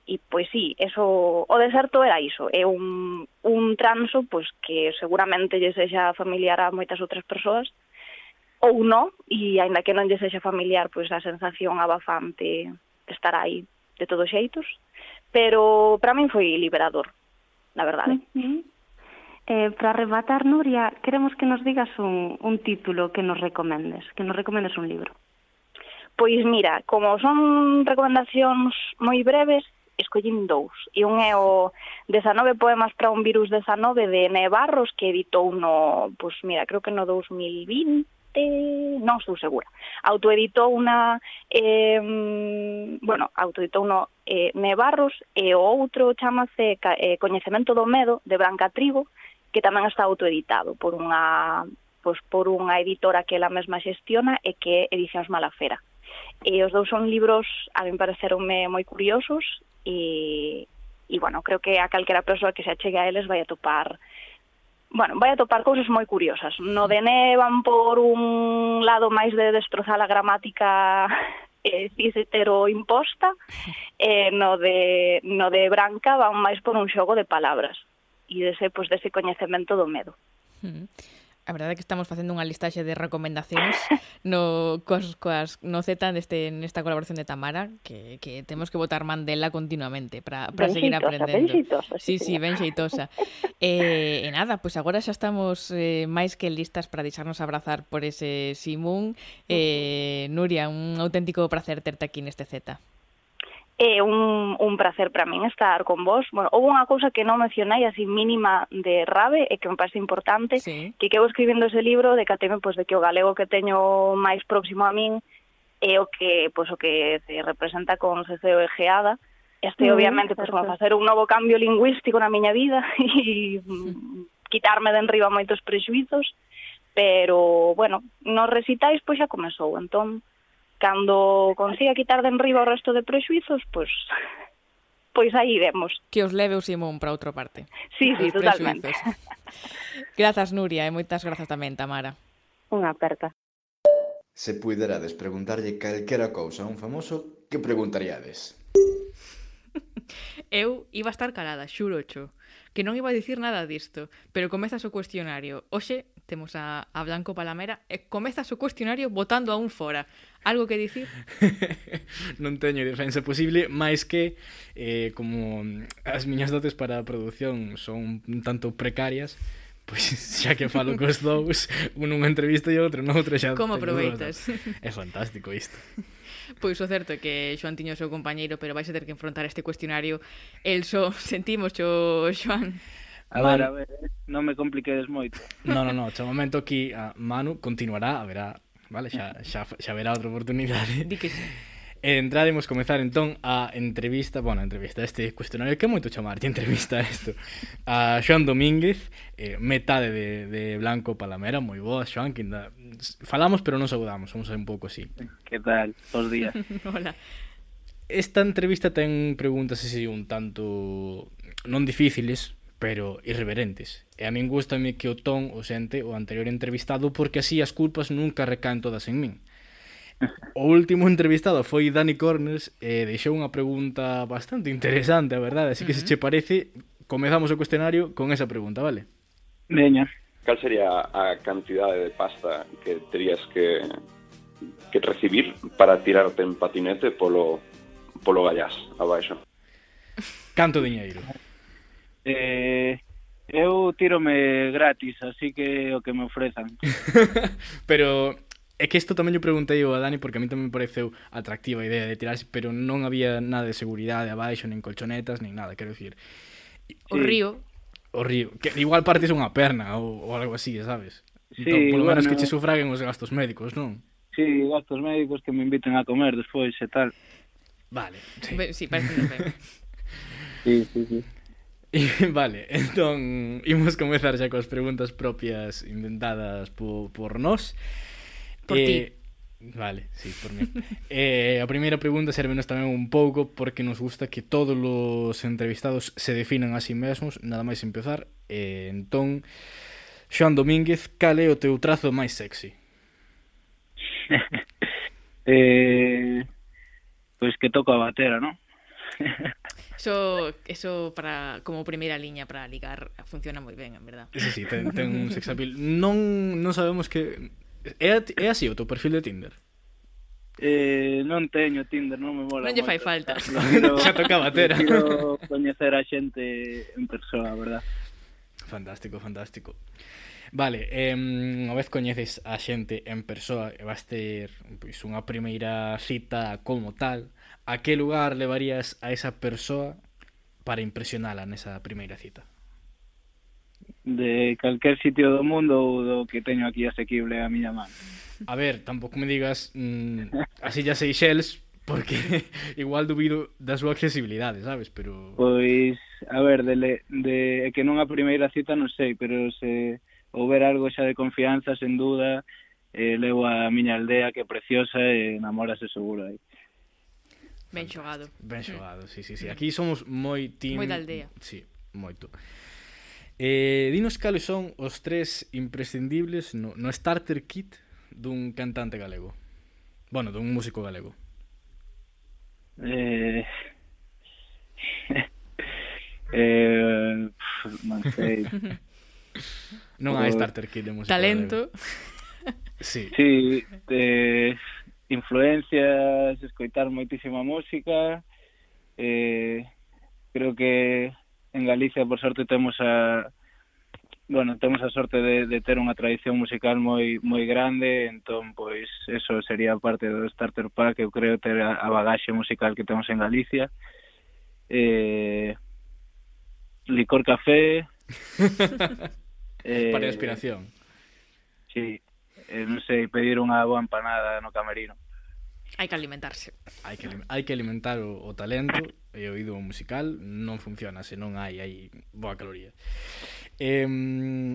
[SPEAKER 12] e pois sí, eso, o deserto era iso, é un, un transo pois, que seguramente lle sexa familiar a moitas outras persoas, ou non, e aínda que non lle sexa familiar, pois a sensación abafante de estar aí de todos xeitos, pero para min foi liberador, na verdade.
[SPEAKER 10] Uh -huh. Eh, para rematar, Nuria, queremos que nos digas un, un título que nos recomendes, que nos recomendes un libro.
[SPEAKER 12] Pois mira, como son recomendacións moi breves, escollín dous. E un é o 19 poemas para un virus 19 de Nevarros que editou no, pois mira, creo que no 2020, non estou segura. Autoeditou unha eh, bueno, autoeditou no eh, Nevarros e o outro chamase eh, Coñecemento do medo de Branca Trigo, que tamén está autoeditado por unha pois por unha editora que ela mesma xestiona e que é Edicións Malafera. E os dous son libros, a min pareceronme moi curiosos e, e bueno, creo que a calquera persoa que se achegue a eles vai a topar Bueno, vai a topar cousas moi curiosas. No de nevan por un lado máis de destrozar a gramática eh, cis imposta, eh, no, de, no de branca van máis por un xogo de palabras e dese, pois, dese coñecemento do medo.
[SPEAKER 2] Mm. A verdade é que estamos facendo unha listaxe de recomendacións no coas, coas no Z deste nesta colaboración de Tamara, que, que temos que botar man dela continuamente para
[SPEAKER 10] para
[SPEAKER 2] seguir aprendendo.
[SPEAKER 10] Ben xeitosa,
[SPEAKER 2] sí,
[SPEAKER 10] sí,
[SPEAKER 2] ben xeitosa. eh, e nada, pois pues agora xa estamos eh, máis que listas para deixarnos abrazar por ese Simón. Eh, Nuria, un auténtico placer terte aquí neste Z
[SPEAKER 12] é un, un prazer para min estar con vos. Bueno, houve unha cousa que non mencionai así mínima de Rabe e que me parece importante,
[SPEAKER 2] sí.
[SPEAKER 12] que que escribindo ese libro de cateme pois, de que o galego que teño máis próximo a min é o que, pois, o que se representa con Ceceo e Geada, Este,
[SPEAKER 10] mm,
[SPEAKER 12] obviamente, pois, pues,
[SPEAKER 10] como
[SPEAKER 12] facer un novo cambio lingüístico na miña vida e quitarme de enriba moitos prexuizos, pero, bueno, nos recitais, pois, xa comezou. Entón, Cando consiga quitar de enriba o resto de prexuizos, pois pois aí iremos.
[SPEAKER 2] Que os leve o Simón para outra parte.
[SPEAKER 12] Sí, sí,
[SPEAKER 2] os
[SPEAKER 12] totalmente.
[SPEAKER 2] Prexuizos. Grazas, Nuria, e moitas grazas tamén, Tamara.
[SPEAKER 10] Unha aperta.
[SPEAKER 13] Se puiderades preguntarlle calquera cousa a un famoso, que preguntaríades?
[SPEAKER 2] eu iba a estar calada, xurocho, que non iba a dicir nada disto, pero comezas o cuestionario. Hoxe temos a, a Blanco Palamera e comezas o cuestionario votando a un fora. Algo que dicir?
[SPEAKER 4] non teño defensa posible, máis que eh, como as miñas dotes para a produción son un tanto precarias, pois xa que falo cos dous, un nunha entrevista e outro noutra xa...
[SPEAKER 2] Como aproveitas?
[SPEAKER 4] É fantástico isto.
[SPEAKER 2] Pois o certo é que Xoan tiño o seu compañeiro, pero vais a ter que enfrontar este cuestionario. el só. sentimos, xo, Xoan.
[SPEAKER 14] A ver, a ver, non me compliquedes moito.
[SPEAKER 4] Non, non, non, xa momento aquí a Manu continuará, a verá, vale, xa, xa, xa verá outra oportunidade.
[SPEAKER 2] Di que sí.
[SPEAKER 4] E entraremos comezar entón a entrevista, bueno, a entrevista, este cuestionario que é moito chamar de entrevista a isto. A Xoan Domínguez, eh, metade de, de Blanco Palamera, moi boa, Xoan, que inda... falamos pero non saudamos, vamos a un pouco así.
[SPEAKER 14] Que tal? Os días.
[SPEAKER 2] Hola.
[SPEAKER 4] Esta entrevista ten preguntas así un tanto non difíciles, pero irreverentes. E a min gustame que o ton o xente o anterior entrevistado porque así as culpas nunca recaen todas en min. O último entrevistado foi Dani Corners e eh, deixou unha pregunta bastante interesante, a verdade, así que se che parece, comezamos o cuestionario con esa pregunta, vale?
[SPEAKER 14] Veña.
[SPEAKER 15] Cal sería a cantidade de pasta que terías que que recibir para tirarte en patinete polo polo gallás abaixo?
[SPEAKER 4] Canto diñeiro?
[SPEAKER 14] Eh, eu tirome gratis, así que o que me ofrezan.
[SPEAKER 4] Pero É que isto tamén lle preguntei ao a Dani porque a mí tamén me pareceu atractiva a idea de tirarse, pero non había nada de seguridade abaixo, nin colchonetas, nin nada, quero dicir.
[SPEAKER 2] O río.
[SPEAKER 4] O río, que igual partes unha perna ou, ou algo así, sabes?
[SPEAKER 14] Sí,
[SPEAKER 4] entón, polo
[SPEAKER 14] bueno, menos
[SPEAKER 4] que che sufraguen os gastos médicos, non?
[SPEAKER 14] Sí, gastos médicos que me inviten a comer despois e tal.
[SPEAKER 4] Vale.
[SPEAKER 2] Sí, sí parece un
[SPEAKER 14] sí, sí, sí.
[SPEAKER 4] E, vale, entón imos comezar xa coas preguntas propias inventadas por, por nós.
[SPEAKER 2] Por eh, ti.
[SPEAKER 4] Vale, sí, por mí. eh, a primeira pregunta servenos tamén un pouco porque nos gusta que todos os entrevistados se definan a sí mesmos, nada máis empezar. Eh, entón, Xoan Domínguez, cal é o teu trazo máis sexy?
[SPEAKER 14] eh, pois pues que toco a batera, non?
[SPEAKER 2] Eso, eso para como primeira liña para ligar funciona moi ben, en verdad.
[SPEAKER 4] Sí, sí, ten, ten un sex appeal. Non, non sabemos que É, é así o teu perfil de Tinder?
[SPEAKER 14] Eh, non teño Tinder, non me mola.
[SPEAKER 2] Non lle fai falta.
[SPEAKER 14] Non,
[SPEAKER 4] xa tocaba ter.
[SPEAKER 14] Quero coñecer a xente en persoa, verdad?
[SPEAKER 4] Fantástico, fantástico. Vale, eh, unha vez coñeces a xente en persoa e vas ter pois, unha primeira cita como tal, a que lugar levarías a esa persoa para impresionala nesa primeira cita?
[SPEAKER 14] de calquer sitio do mundo ou do que teño aquí asequible a miña man.
[SPEAKER 4] A ver, tampouco me digas mm, as Illas Seychelles, porque igual dubido da súa accesibilidade, sabes, pero...
[SPEAKER 14] Pois, a ver, de, de, que non a primeira cita non sei, pero se houber algo xa de confianza, sen duda, eh, levo a miña aldea que é preciosa e namorase seguro aí.
[SPEAKER 2] Ben xogado.
[SPEAKER 4] Ben xogado, sí, sí, sí. Aquí somos moi team...
[SPEAKER 2] Moi da aldea.
[SPEAKER 4] Sí, moito. Eh, dinos cales son os tres imprescindibles no, no starter kit dun cantante galego. Bueno, dun músico galego.
[SPEAKER 14] Eh... eh... Non sei.
[SPEAKER 4] non hai
[SPEAKER 14] pois
[SPEAKER 4] starter kit de música
[SPEAKER 2] Talento.
[SPEAKER 4] Galego. Sí.
[SPEAKER 14] Sí, eh, influencias, escoitar moitísima música, eh, creo que en Galicia, por sorte, temos a bueno, temos a sorte de, de ter unha tradición musical moi moi grande, entón pois eso sería parte do starter pack, eu creo ter a, a bagaxe musical que temos en Galicia. Eh, licor café.
[SPEAKER 4] eh, Para inspiración.
[SPEAKER 14] Sí, eh, non sei, pedir unha boa empanada no camerino.
[SPEAKER 2] Hai que alimentarse.
[SPEAKER 4] Hai que, hai que alimentar o, o talento e oído musical non funciona se non hai aí boa caloría. Eh,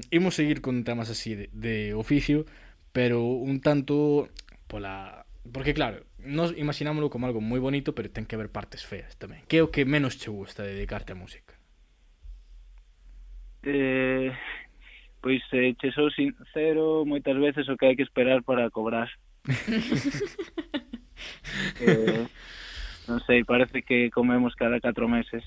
[SPEAKER 4] imos seguir con temas así de, de oficio, pero un tanto pola porque claro, nos imaginámoslo como algo moi bonito, pero ten que haber partes feas tamén. Que é o que menos che gusta de dedicarte á música?
[SPEAKER 14] Eh, pois eh, che sou sincero, moitas veces o que hai que esperar para cobrar. eh, non sei, parece que comemos cada 4 meses.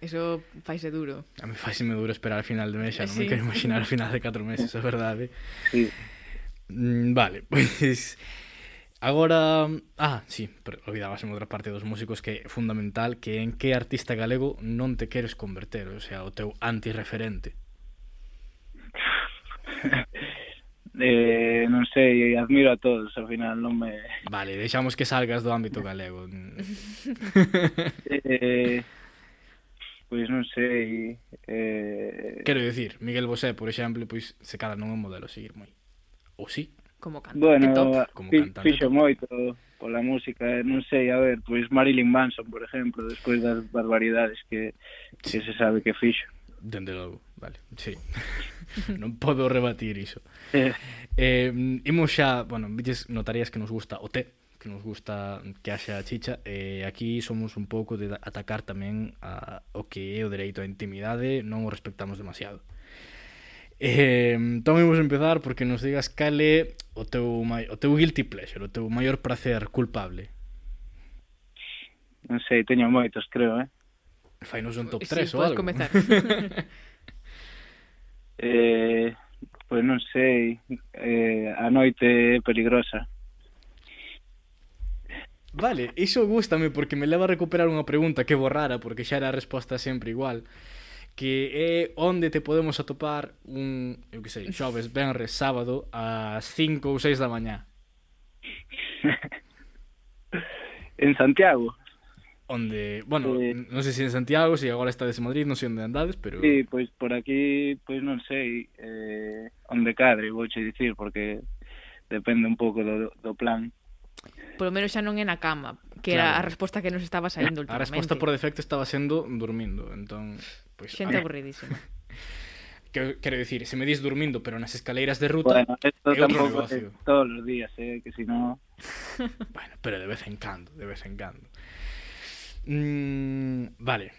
[SPEAKER 2] Eso faise duro.
[SPEAKER 4] A mí faise me duro esperar al final de mes, xa
[SPEAKER 2] sí.
[SPEAKER 4] me quero imaginar al final de 4 meses, é verdade.
[SPEAKER 14] Sí.
[SPEAKER 4] Mm, vale, pois agora, ah, sí, olvidabas en outra parte dos músicos que é fundamental que en que artista galego non te queres converter, o sea, o teu antirreferente.
[SPEAKER 14] eh, non sei, admiro a todos, ao final non me...
[SPEAKER 4] Vale, deixamos que salgas do ámbito galego.
[SPEAKER 14] eh, pois non sei... Eh...
[SPEAKER 4] Quero dicir, Miguel Bosé, por exemplo, pois se cada non é un modelo a seguir moi. Ou sí?
[SPEAKER 2] Como cantante
[SPEAKER 14] bueno,
[SPEAKER 2] top.
[SPEAKER 4] Como
[SPEAKER 14] fi,
[SPEAKER 4] cantante
[SPEAKER 14] fixo moito pola música, eh, non sei, a ver, pois Marilyn Manson, por exemplo, despois das barbaridades que, que se sabe que fixo.
[SPEAKER 4] Dende logo, vale, sí. non podo rebatir iso.
[SPEAKER 14] Eh.
[SPEAKER 4] eh, imos xa, bueno, vites, notarías que nos gusta o té, que nos gusta que haxa chicha e eh, aquí somos un pouco de atacar tamén a, o que é o dereito á intimidade non o respectamos demasiado. Eh, entón imos empezar porque nos digas cale o teu, o teu guilty pleasure o teu maior prazer culpable.
[SPEAKER 14] Non sei, teño moitos creo, eh.
[SPEAKER 4] Fainos un top 3 sí,
[SPEAKER 2] ou
[SPEAKER 4] algo.
[SPEAKER 2] comezar.
[SPEAKER 14] eh, pois non sei, eh, a noite é peligrosa.
[SPEAKER 4] Vale, iso gustame porque me leva a recuperar unha pregunta que borrara porque xa era a resposta sempre igual que é onde te podemos atopar un, eu que sei, xoves, benres, sábado ás 5 ou 6 da mañá.
[SPEAKER 14] en Santiago,
[SPEAKER 4] onde, bueno,
[SPEAKER 14] eh,
[SPEAKER 4] non sei se en Santiago, se agora estades en Madrid, non sei onde andades, pero...
[SPEAKER 14] Sí, pois por aquí, pois non sei eh, onde cadre, vou che dicir, porque depende un pouco do, do plan.
[SPEAKER 2] Polo menos xa non é na cama, que
[SPEAKER 4] claro.
[SPEAKER 2] era a resposta que nos estaba saindo últimamente.
[SPEAKER 4] A resposta por defecto estaba sendo dormindo, entón... Pois,
[SPEAKER 2] Xente
[SPEAKER 4] ah.
[SPEAKER 2] aburridísima.
[SPEAKER 4] que, quero dicir, se me dis dormindo, pero nas escaleiras de ruta...
[SPEAKER 14] Bueno, esto tampouco é todos os días, eh, que si no...
[SPEAKER 4] bueno, pero de vez en cando, de vez en cando. Mm, vale.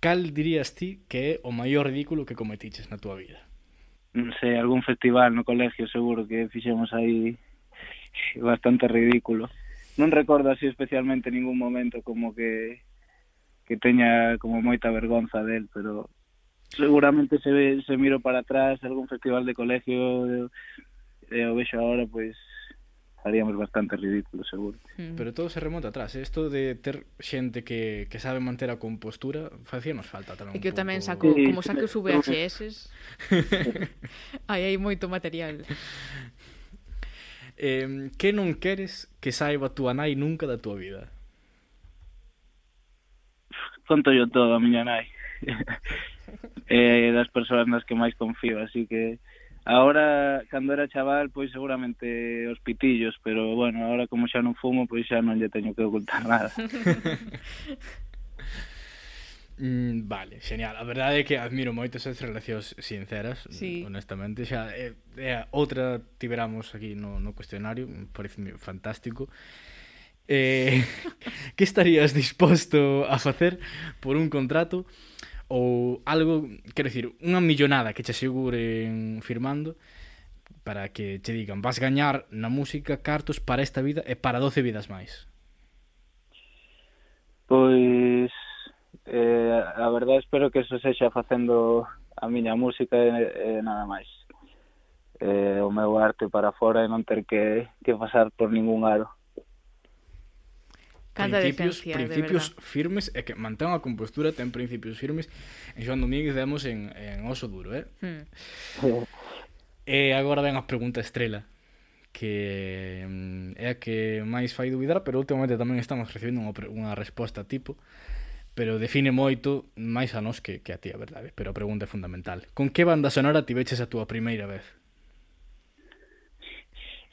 [SPEAKER 4] Cal dirías ti que é o maior ridículo que cometiches na túa vida?
[SPEAKER 14] Non sei, algún festival no colegio seguro que fixemos aí bastante ridículo. Non recordo así especialmente ningún momento como que que teña como moita vergonza del, pero seguramente se, se miro para atrás algún festival de colegio e o vexo agora, pois pues, haríamos bastante ridículo, seguro. Hmm.
[SPEAKER 4] Pero todo se remonta atrás. ¿eh? Isto de ter xente que, que sabe manter a compostura facíanos falta tamén.
[SPEAKER 2] E que eu tamén saco, sí, como saco os VHS, aí hai moito material.
[SPEAKER 4] Eh, que non queres que saiba túa nai nunca da túa vida?
[SPEAKER 14] Conto yo todo a miña nai. eh, das persoas nas que máis confío, así que Ahora, cando era chaval, pois seguramente os pitillos, pero bueno, ahora como xa non fumo, pois xa non lle teño que ocultar nada.
[SPEAKER 4] Mm, vale, genial. A verdade é que admiro moito esas relacións sinceras,
[SPEAKER 2] sí.
[SPEAKER 4] honestamente. Xa, é, é outra tiveramos aquí no, no cuestionario, parece fantástico. Eh, que estarías disposto a facer por un contrato ou algo, quero dicir, unha millonada que che aseguren firmando para que che digan vas gañar na música cartos para esta vida e para 12 vidas máis.
[SPEAKER 14] Pois eh, a verdade espero que eso sexa facendo a miña música e, e nada máis. Eh, o meu arte para fora e non ter que, que pasar por ningún aro.
[SPEAKER 2] Canta
[SPEAKER 4] principios,
[SPEAKER 2] decencia,
[SPEAKER 4] principios
[SPEAKER 2] de
[SPEAKER 4] firmes e que mantén a compostura, ten principios firmes en Joan Domínguez demos en, en Oso Duro, eh?
[SPEAKER 2] Hmm.
[SPEAKER 4] E agora ven a pregunta estrela que mm, é a que máis fai dubidar, pero últimamente tamén estamos recibindo unha, unha resposta tipo pero define moito máis a nós que, que a ti, a verdade, pero a pregunta é fundamental. Con que banda sonora ti veches a túa primeira vez?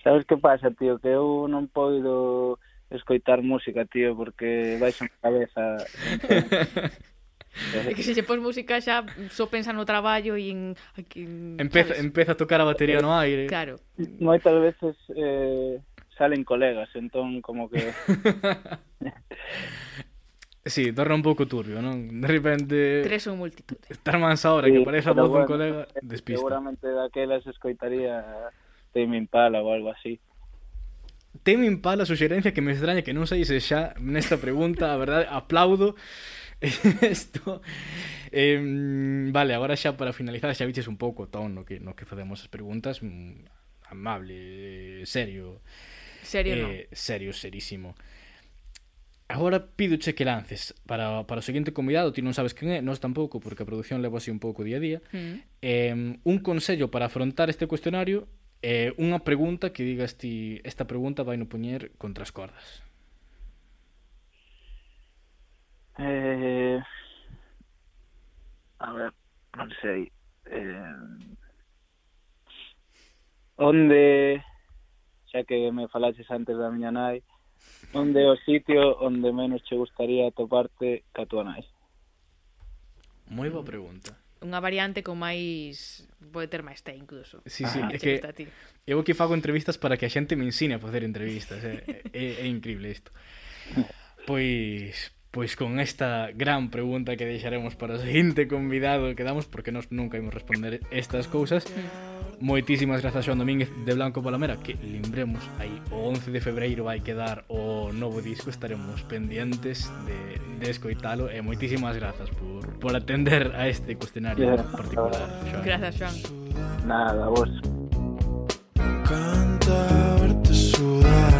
[SPEAKER 14] Sabes que pasa, tío, que eu non podo escoitar música, tío, porque vais a cabeza.
[SPEAKER 2] É que se lle pos música xa só pensa no traballo e en... Aquí,
[SPEAKER 4] empeza,
[SPEAKER 2] ¿sabes?
[SPEAKER 4] empeza a tocar a batería no aire.
[SPEAKER 2] Claro.
[SPEAKER 14] Moitas veces eh, salen colegas, entón como que...
[SPEAKER 4] sí, torna un pouco turbio, non? De repente...
[SPEAKER 2] Tres ou multitudes.
[SPEAKER 4] Estar mansa ahora sí, que parece a voz
[SPEAKER 14] bueno, dun
[SPEAKER 4] colega, despista.
[SPEAKER 14] Seguramente daquelas escoitaría Tame Impala ou algo así.
[SPEAKER 4] Teme Impala a suxerencia que me extraña que non saíse xa nesta pregunta, a verdade, aplaudo isto. Eh, vale, agora xa para finalizar xa viches un pouco o ton no que, no que facemos as preguntas mm, amable, serio.
[SPEAKER 2] Serio
[SPEAKER 4] eh, Serio, serísimo. Agora pídoche que lances para, para o seguinte convidado, ti non sabes quen é, nós tampouco, porque a produción leva así un pouco día a día.
[SPEAKER 2] Mm.
[SPEAKER 4] Eh, un consello para afrontar este cuestionario eh, unha pregunta que digas ti esta pregunta vai no poñer contra as cordas.
[SPEAKER 14] Eh, a ver non sei eh, onde xa que me falaches antes da miña nai onde o sitio onde menos che gustaría toparte ca tua nai?
[SPEAKER 4] Moi boa pregunta
[SPEAKER 2] unha variante con máis pode ter máis té incluso.
[SPEAKER 4] Sí, ah, sí,
[SPEAKER 2] ah,
[SPEAKER 4] é que eu que fago entrevistas para que a xente me ensine a facer entrevistas, é, é, é increíble isto. Pois pois con esta gran pregunta que deixaremos para o seguinte convidado quedamos porque nós nunca imos responder estas cousas. Moitísimas grazas Joan Domínguez de Blanco Palamera Que lembremos, aí o 11 de febreiro vai quedar o novo disco Estaremos pendientes de, de escoitalo E moitísimas grazas por, por atender a este cuestionario
[SPEAKER 14] yeah.
[SPEAKER 4] particular Joan.
[SPEAKER 2] Grazas Joan
[SPEAKER 14] Nada, vos
[SPEAKER 16] Canta verte sudar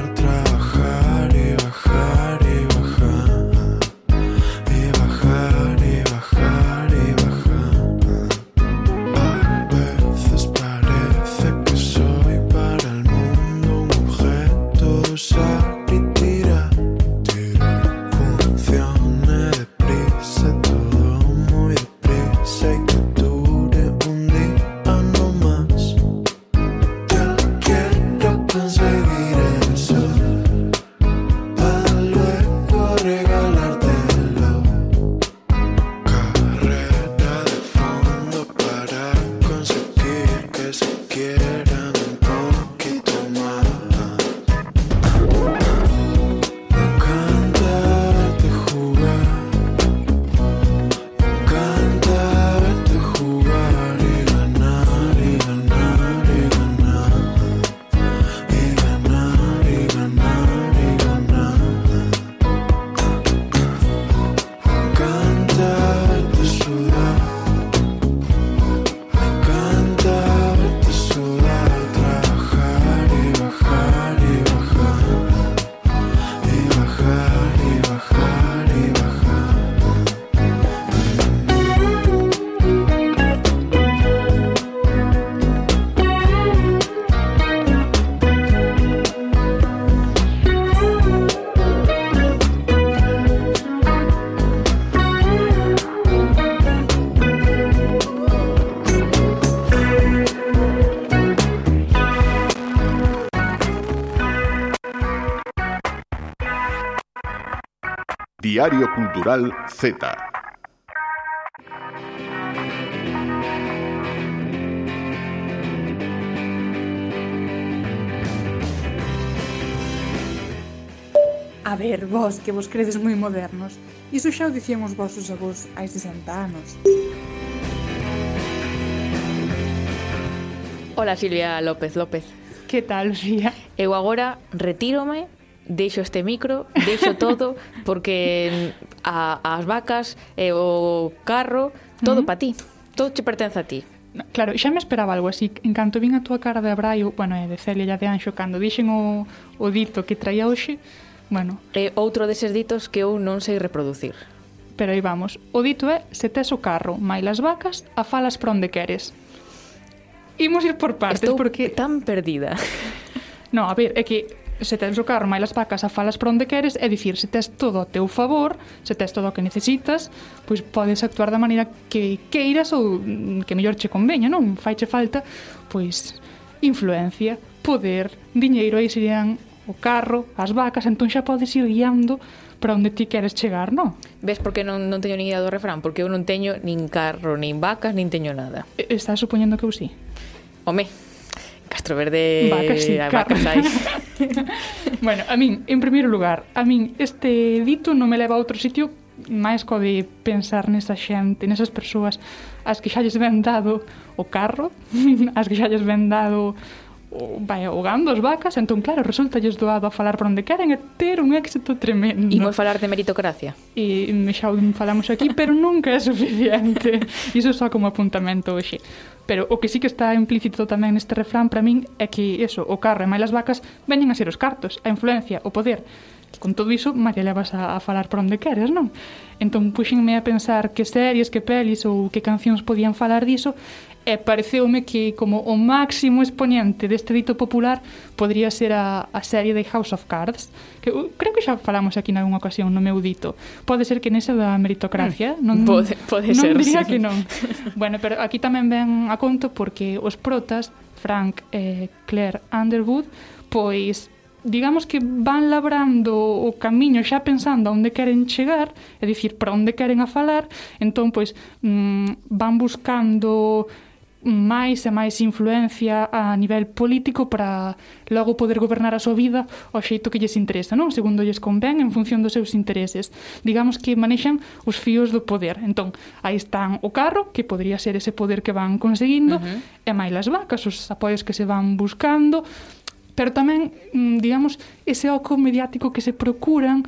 [SPEAKER 1] Diario Cultural Z.
[SPEAKER 5] A ver, vos, que vos credes moi modernos. Iso xa o dicían os vosos avós hai 60 anos.
[SPEAKER 2] Ola, Silvia López López.
[SPEAKER 5] Que tal, Lucía?
[SPEAKER 2] Eu agora retírome deixo este micro, deixo todo, porque a, as vacas, e o carro, todo
[SPEAKER 5] uh -huh.
[SPEAKER 2] para ti, todo che pertence a ti.
[SPEAKER 5] Claro, xa me esperaba algo así. En canto vin a túa cara de Abraio, bueno, é de Celia e de Anxo, cando dixen o, o dito que traía hoxe, bueno...
[SPEAKER 2] É outro deses ditos que eu non sei reproducir.
[SPEAKER 5] Pero aí vamos. O dito é, se tes o carro, mailas vacas, a falas pra onde queres. Imos ir por partes,
[SPEAKER 2] Estou
[SPEAKER 5] porque...
[SPEAKER 2] tan perdida.
[SPEAKER 5] No, a ver, é que se tens o carro máis para casa, falas para onde queres, é dicir, se tes todo a teu favor, se tes todo o que necesitas, pois podes actuar da maneira que queiras ou que mellor che conveña, non? Faiche falta, pois, influencia, poder, diñeiro, aí serían o carro, as vacas, entón xa podes ir guiando para onde ti queres chegar, non?
[SPEAKER 2] Ves porque non, non teño nin idea do refrán? Porque eu non teño nin carro, nin vacas, nin teño nada.
[SPEAKER 5] Estás supoñendo que eu sí?
[SPEAKER 2] Home, Castroverde
[SPEAKER 5] vacas, sí,
[SPEAKER 2] vacas hai.
[SPEAKER 5] bueno, a min, en primeiro lugar, a min este dito non me leva a outro sitio máis co de pensar nesa xente, nesas persoas as que xa lles ven dado o carro, as que xa lles ven dado o, vai, o gando as vacas, entón claro, resulta lles doado a falar por onde queren e ter un éxito tremendo.
[SPEAKER 2] Imos falar de meritocracia.
[SPEAKER 5] E xa falamos aquí, pero nunca é suficiente. Iso só como apuntamento hoxe. Pero o que sí que está implícito tamén neste refrán para min é que eso, o carro e máis as vacas veñen a ser os cartos, a influencia, o poder. Con todo iso, María levas a, a falar por onde queres, non? Entón, puxenme a pensar que series, que pelis ou que cancións podían falar diso e pareceume que como o máximo exponente deste dito popular podría ser a, a serie de House of Cards, que eu, creo que xa falamos aquí nalgúna ocasión no meu dito. Pode ser que nesa da meritocracia, mm, non
[SPEAKER 2] pode, pode
[SPEAKER 5] non
[SPEAKER 2] ser,
[SPEAKER 5] diría
[SPEAKER 2] sí.
[SPEAKER 5] que non. bueno, pero aquí tamén ven a conto porque os protas Frank e Claire Underwood pois digamos que van labrando o camiño xa pensando a onde queren chegar, é dicir, para onde queren a falar, entón, pois, mm, van buscando máis e máis influencia a nivel político para logo poder gobernar a súa vida ao xeito que lles interesa, non? Segundo lles convén en función dos seus intereses. Digamos que manexan os fíos do poder. Entón, aí están o carro, que podría ser ese poder que van conseguindo,
[SPEAKER 2] uh -huh.
[SPEAKER 5] e máis as vacas, os apoios que se van buscando, pero tamén, mm, digamos, ese oco mediático que se procuran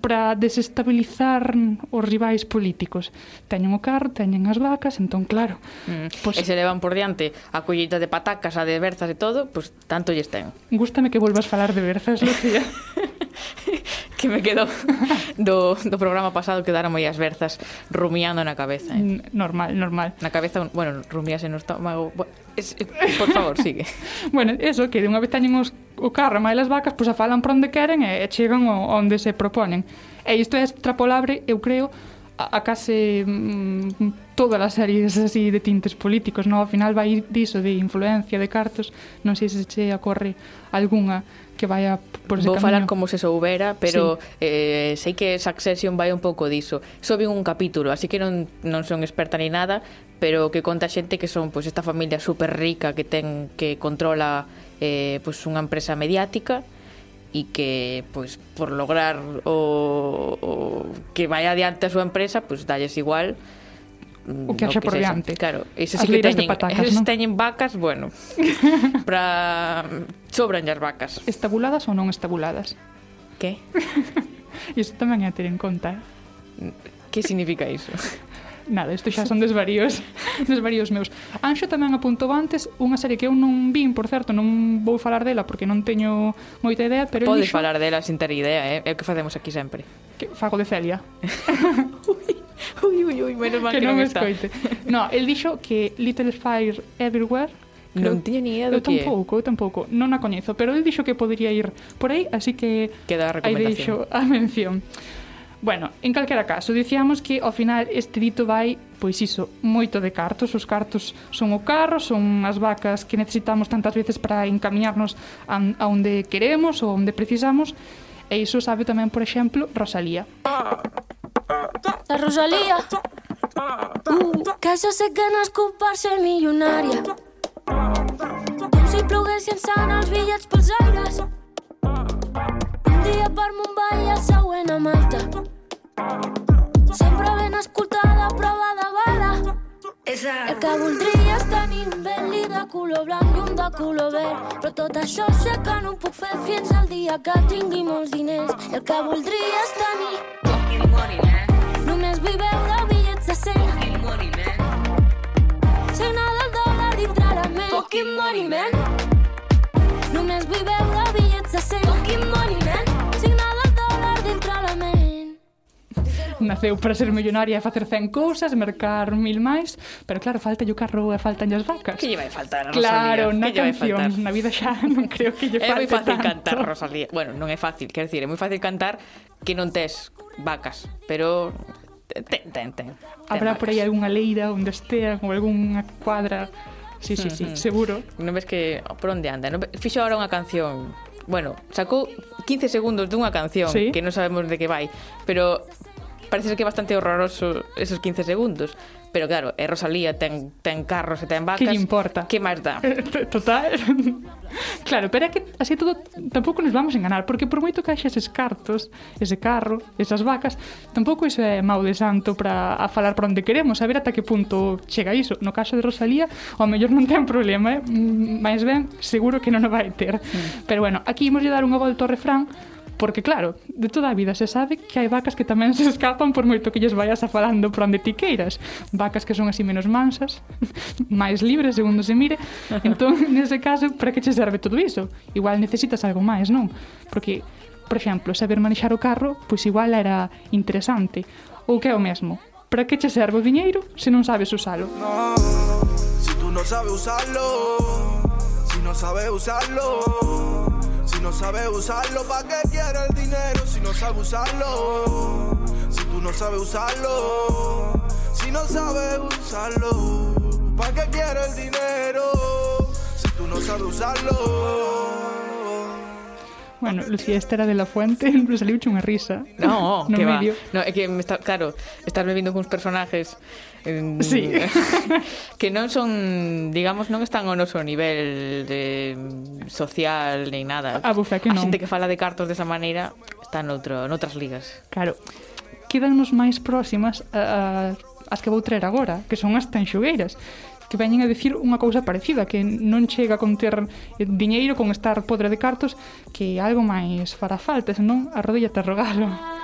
[SPEAKER 5] para desestabilizar os rivais políticos. Teñen o carro, teñen as vacas, entón claro.
[SPEAKER 2] Mm.
[SPEAKER 5] Pois,
[SPEAKER 2] e se levan por diante a collita de patacas, a de berzas e todo, pois pues, tanto lles ten.
[SPEAKER 5] Gústame que volvas falar de berzas, Lucía.
[SPEAKER 2] que me quedou do, do programa pasado quedaron moi as verzas rumiando na cabeza. Eh.
[SPEAKER 5] Normal, normal.
[SPEAKER 2] Na cabeza, bueno, rumiase no estómago. Es, por favor, sigue.
[SPEAKER 5] bueno, eso, que de unha vez teñen os, o carro máis as vacas, pois pues, a falan por onde queren e, e chegan onde se proponen. E isto é extrapolable, eu creo, a, a case mm, todas as series así de tintes políticos, no? Ao final vai diso de influencia de cartos, non sei se che ocorre algunha que vaya por ese
[SPEAKER 2] Vou
[SPEAKER 5] camiño.
[SPEAKER 2] falar como se soubera, pero sí. eh, sei que Succession vai un pouco diso. Só vi un capítulo, así que non, non son experta ni nada, pero que conta xente que son pois esta familia super rica que ten que controla eh, pois unha empresa mediática e que pois por lograr o, o que vai adiante a súa empresa, pois dalles igual Mm,
[SPEAKER 5] o que haxa por
[SPEAKER 2] sexa.
[SPEAKER 5] diante.
[SPEAKER 2] Claro,
[SPEAKER 5] ese
[SPEAKER 2] sí que teñen,
[SPEAKER 5] patacas,
[SPEAKER 2] eses
[SPEAKER 5] ¿no?
[SPEAKER 2] teñen vacas, bueno, para sobran as vacas.
[SPEAKER 5] Estabuladas ou non estabuladas?
[SPEAKER 2] Que?
[SPEAKER 5] Isto tamén é a ter en conta. Eh?
[SPEAKER 2] Que significa iso?
[SPEAKER 5] nada, isto xa son desvaríos desvaríos meus. Anxo tamén apuntou antes unha serie que eu non vin, por certo, non vou falar dela porque non teño moita idea, pero
[SPEAKER 2] Podes
[SPEAKER 5] dixo...
[SPEAKER 2] falar dela sin ter idea, eh? é o que facemos aquí sempre.
[SPEAKER 5] Que fago de Celia
[SPEAKER 2] ui, ui, ui, menos mal
[SPEAKER 5] que,
[SPEAKER 2] que
[SPEAKER 5] non,
[SPEAKER 2] non
[SPEAKER 5] escoite. no, el dixo que Little Fire Everywhere
[SPEAKER 2] Non tiña ni idea do
[SPEAKER 5] eu
[SPEAKER 2] que
[SPEAKER 5] tampouco, é. Eu tampouco, non a coñezo, pero el dixo que podría ir por aí, así que
[SPEAKER 2] Queda a
[SPEAKER 5] aí deixo a mención. Bueno, en calquera caso, dicíamos que ao final este dito vai, pois iso, moito de cartos. Os cartos son o carro, son as vacas que necesitamos tantas veces para encamiñarnos a, a onde queremos ou onde precisamos. E iso sabe tamén, por exemplo, Rosalía. Ah.
[SPEAKER 17] La Rosalía. Uh, que jo sé que nascut per ser milionària. Com si plogués llançant els bitllets pels aires. Un dia per Mumbai i el següent a Malta. Sempre ben escoltada, prova de bala. El que voldria és tenir un Bentley de color blanc i un de color verd. Però tot això sé que no ho puc fer fins al dia que tingui molts diners. El que voldria és tenir fucking money, man. Només vull veure bitllets de 100. Fucking money, man. Signar del dòlar dintre la ment. Fucking money, man. Només vull veure bitllets de 100. Fucking money, man.
[SPEAKER 5] Naceu para ser millonaria e facer 100 cousas, mercar mil máis, pero claro, falta o carro e faltan as vacas.
[SPEAKER 2] Que lle vai faltar a Rosalía? Claro, na
[SPEAKER 5] canción, na vida xa non creo que lle falte tanto.
[SPEAKER 2] É moi fácil
[SPEAKER 5] tanto.
[SPEAKER 2] cantar, Rosalía. Bueno, non é fácil, quer dizer, é moi fácil cantar que non tes vacas, pero ten, ten, ten.
[SPEAKER 5] Habrá por aí algunha leira onde estea, ou algunha cuadra. Sí, sí, sí,
[SPEAKER 2] uh
[SPEAKER 5] seguro.
[SPEAKER 2] Non ves que oh, por onde anda? Non... Fixo agora unha canción Bueno, sacou 15 segundos dunha canción
[SPEAKER 5] ¿Sí?
[SPEAKER 2] que non sabemos de que vai, pero parece que é bastante horroroso esos 15 segundos. Pero claro, é Rosalía ten, ten carros e ten vacas.
[SPEAKER 5] Que importa?
[SPEAKER 2] Que máis dá?
[SPEAKER 5] Total. claro, pero é que así todo tampouco nos vamos a enganar, porque por moito que haxa eses cartos, ese carro, esas vacas, tampouco iso é mau de santo para a falar para onde queremos, a ver ata que punto chega iso. No caso de Rosalía, ao mellor non ten problema, eh? máis ben, seguro que non o vai ter. Mm. Pero bueno, aquí imos lle dar unha volta ao refrán Porque claro, de toda a vida se sabe que hai vacas que tamén se escapan por moito que lles vayas afalando por onde ti queiras. Vacas que son así menos mansas, máis libres segundo se mire. Entón, nese caso, para que che serve todo iso? Igual necesitas algo máis, non? Porque, por exemplo, saber manexar o carro, pois igual era interesante. Ou que é o mesmo? Para que che serve o diñeiro se non sabes usalo?
[SPEAKER 16] No, si tú non sabes usalo, si non sabes usalo, si no sabes usarlo, ¿para qué quieres el dinero si no sabes usarlo? Si tú no sabes usarlo, si no sabes usarlo, ¿para qué quieres el dinero si tú no sabes usarlo?
[SPEAKER 5] Bueno, Lucía Estera de la Fuente, nos saliu unha risa.
[SPEAKER 2] No,
[SPEAKER 5] no
[SPEAKER 2] que va.
[SPEAKER 5] medio.
[SPEAKER 2] No, é que me está, claro, estás vivindo cuns personajes eh,
[SPEAKER 5] sí.
[SPEAKER 2] que non son, digamos, non están ao noso nivel de mm, social nin nada.
[SPEAKER 5] Ah, a bufa que non.
[SPEAKER 2] A xente que fala de cartos desa maneira está noutro, noutras ligas.
[SPEAKER 5] Claro. Quedannos máis próximas a, a as que vou traer agora, que son as tanxugueiras que veñen a dicir unha cousa parecida, que non chega con ter diñeiro, con estar podre de cartos, que algo máis fará falta, senón a rodilla te rogalo.
[SPEAKER 2] Ah,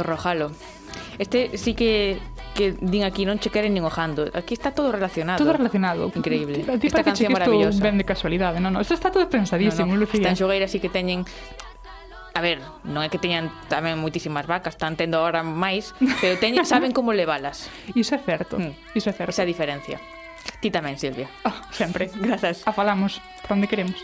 [SPEAKER 2] Torrojalo. Este sí que que din aquí non che queren nin ojando. Aquí está todo relacionado.
[SPEAKER 5] Todo relacionado.
[SPEAKER 2] Increíble.
[SPEAKER 5] Ti, ti
[SPEAKER 2] Esta canción maravillosa.
[SPEAKER 5] Ben de casualidade, non, non. Isto está todo pensadísimo,
[SPEAKER 2] no, no.
[SPEAKER 5] Lucía.
[SPEAKER 2] Están xogueiras así que teñen A ver, non é que teñan tamén moitísimas vacas, están tendo ahora máis, pero teñen, saben como levalas.
[SPEAKER 5] Iso é certo, mm. iso é certo.
[SPEAKER 2] Esa diferencia. Ti tamén, Silvia.
[SPEAKER 5] Oh, sempre.
[SPEAKER 2] Grazas.
[SPEAKER 5] A falamos, por onde queremos.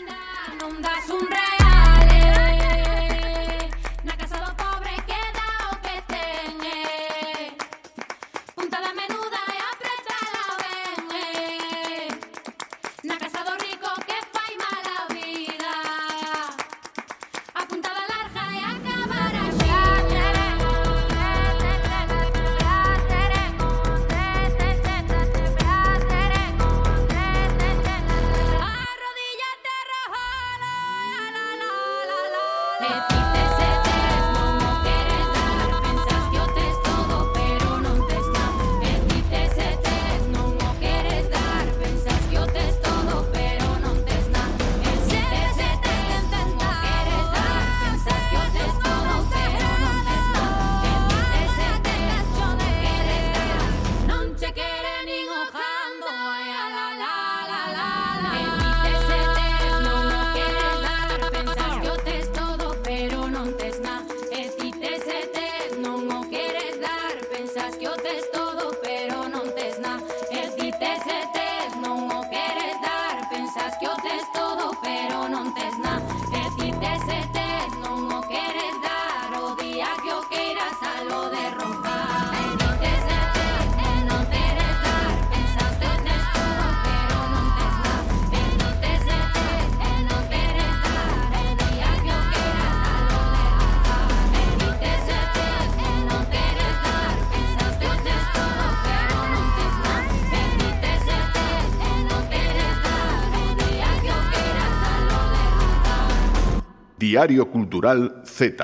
[SPEAKER 1] Cultural Z.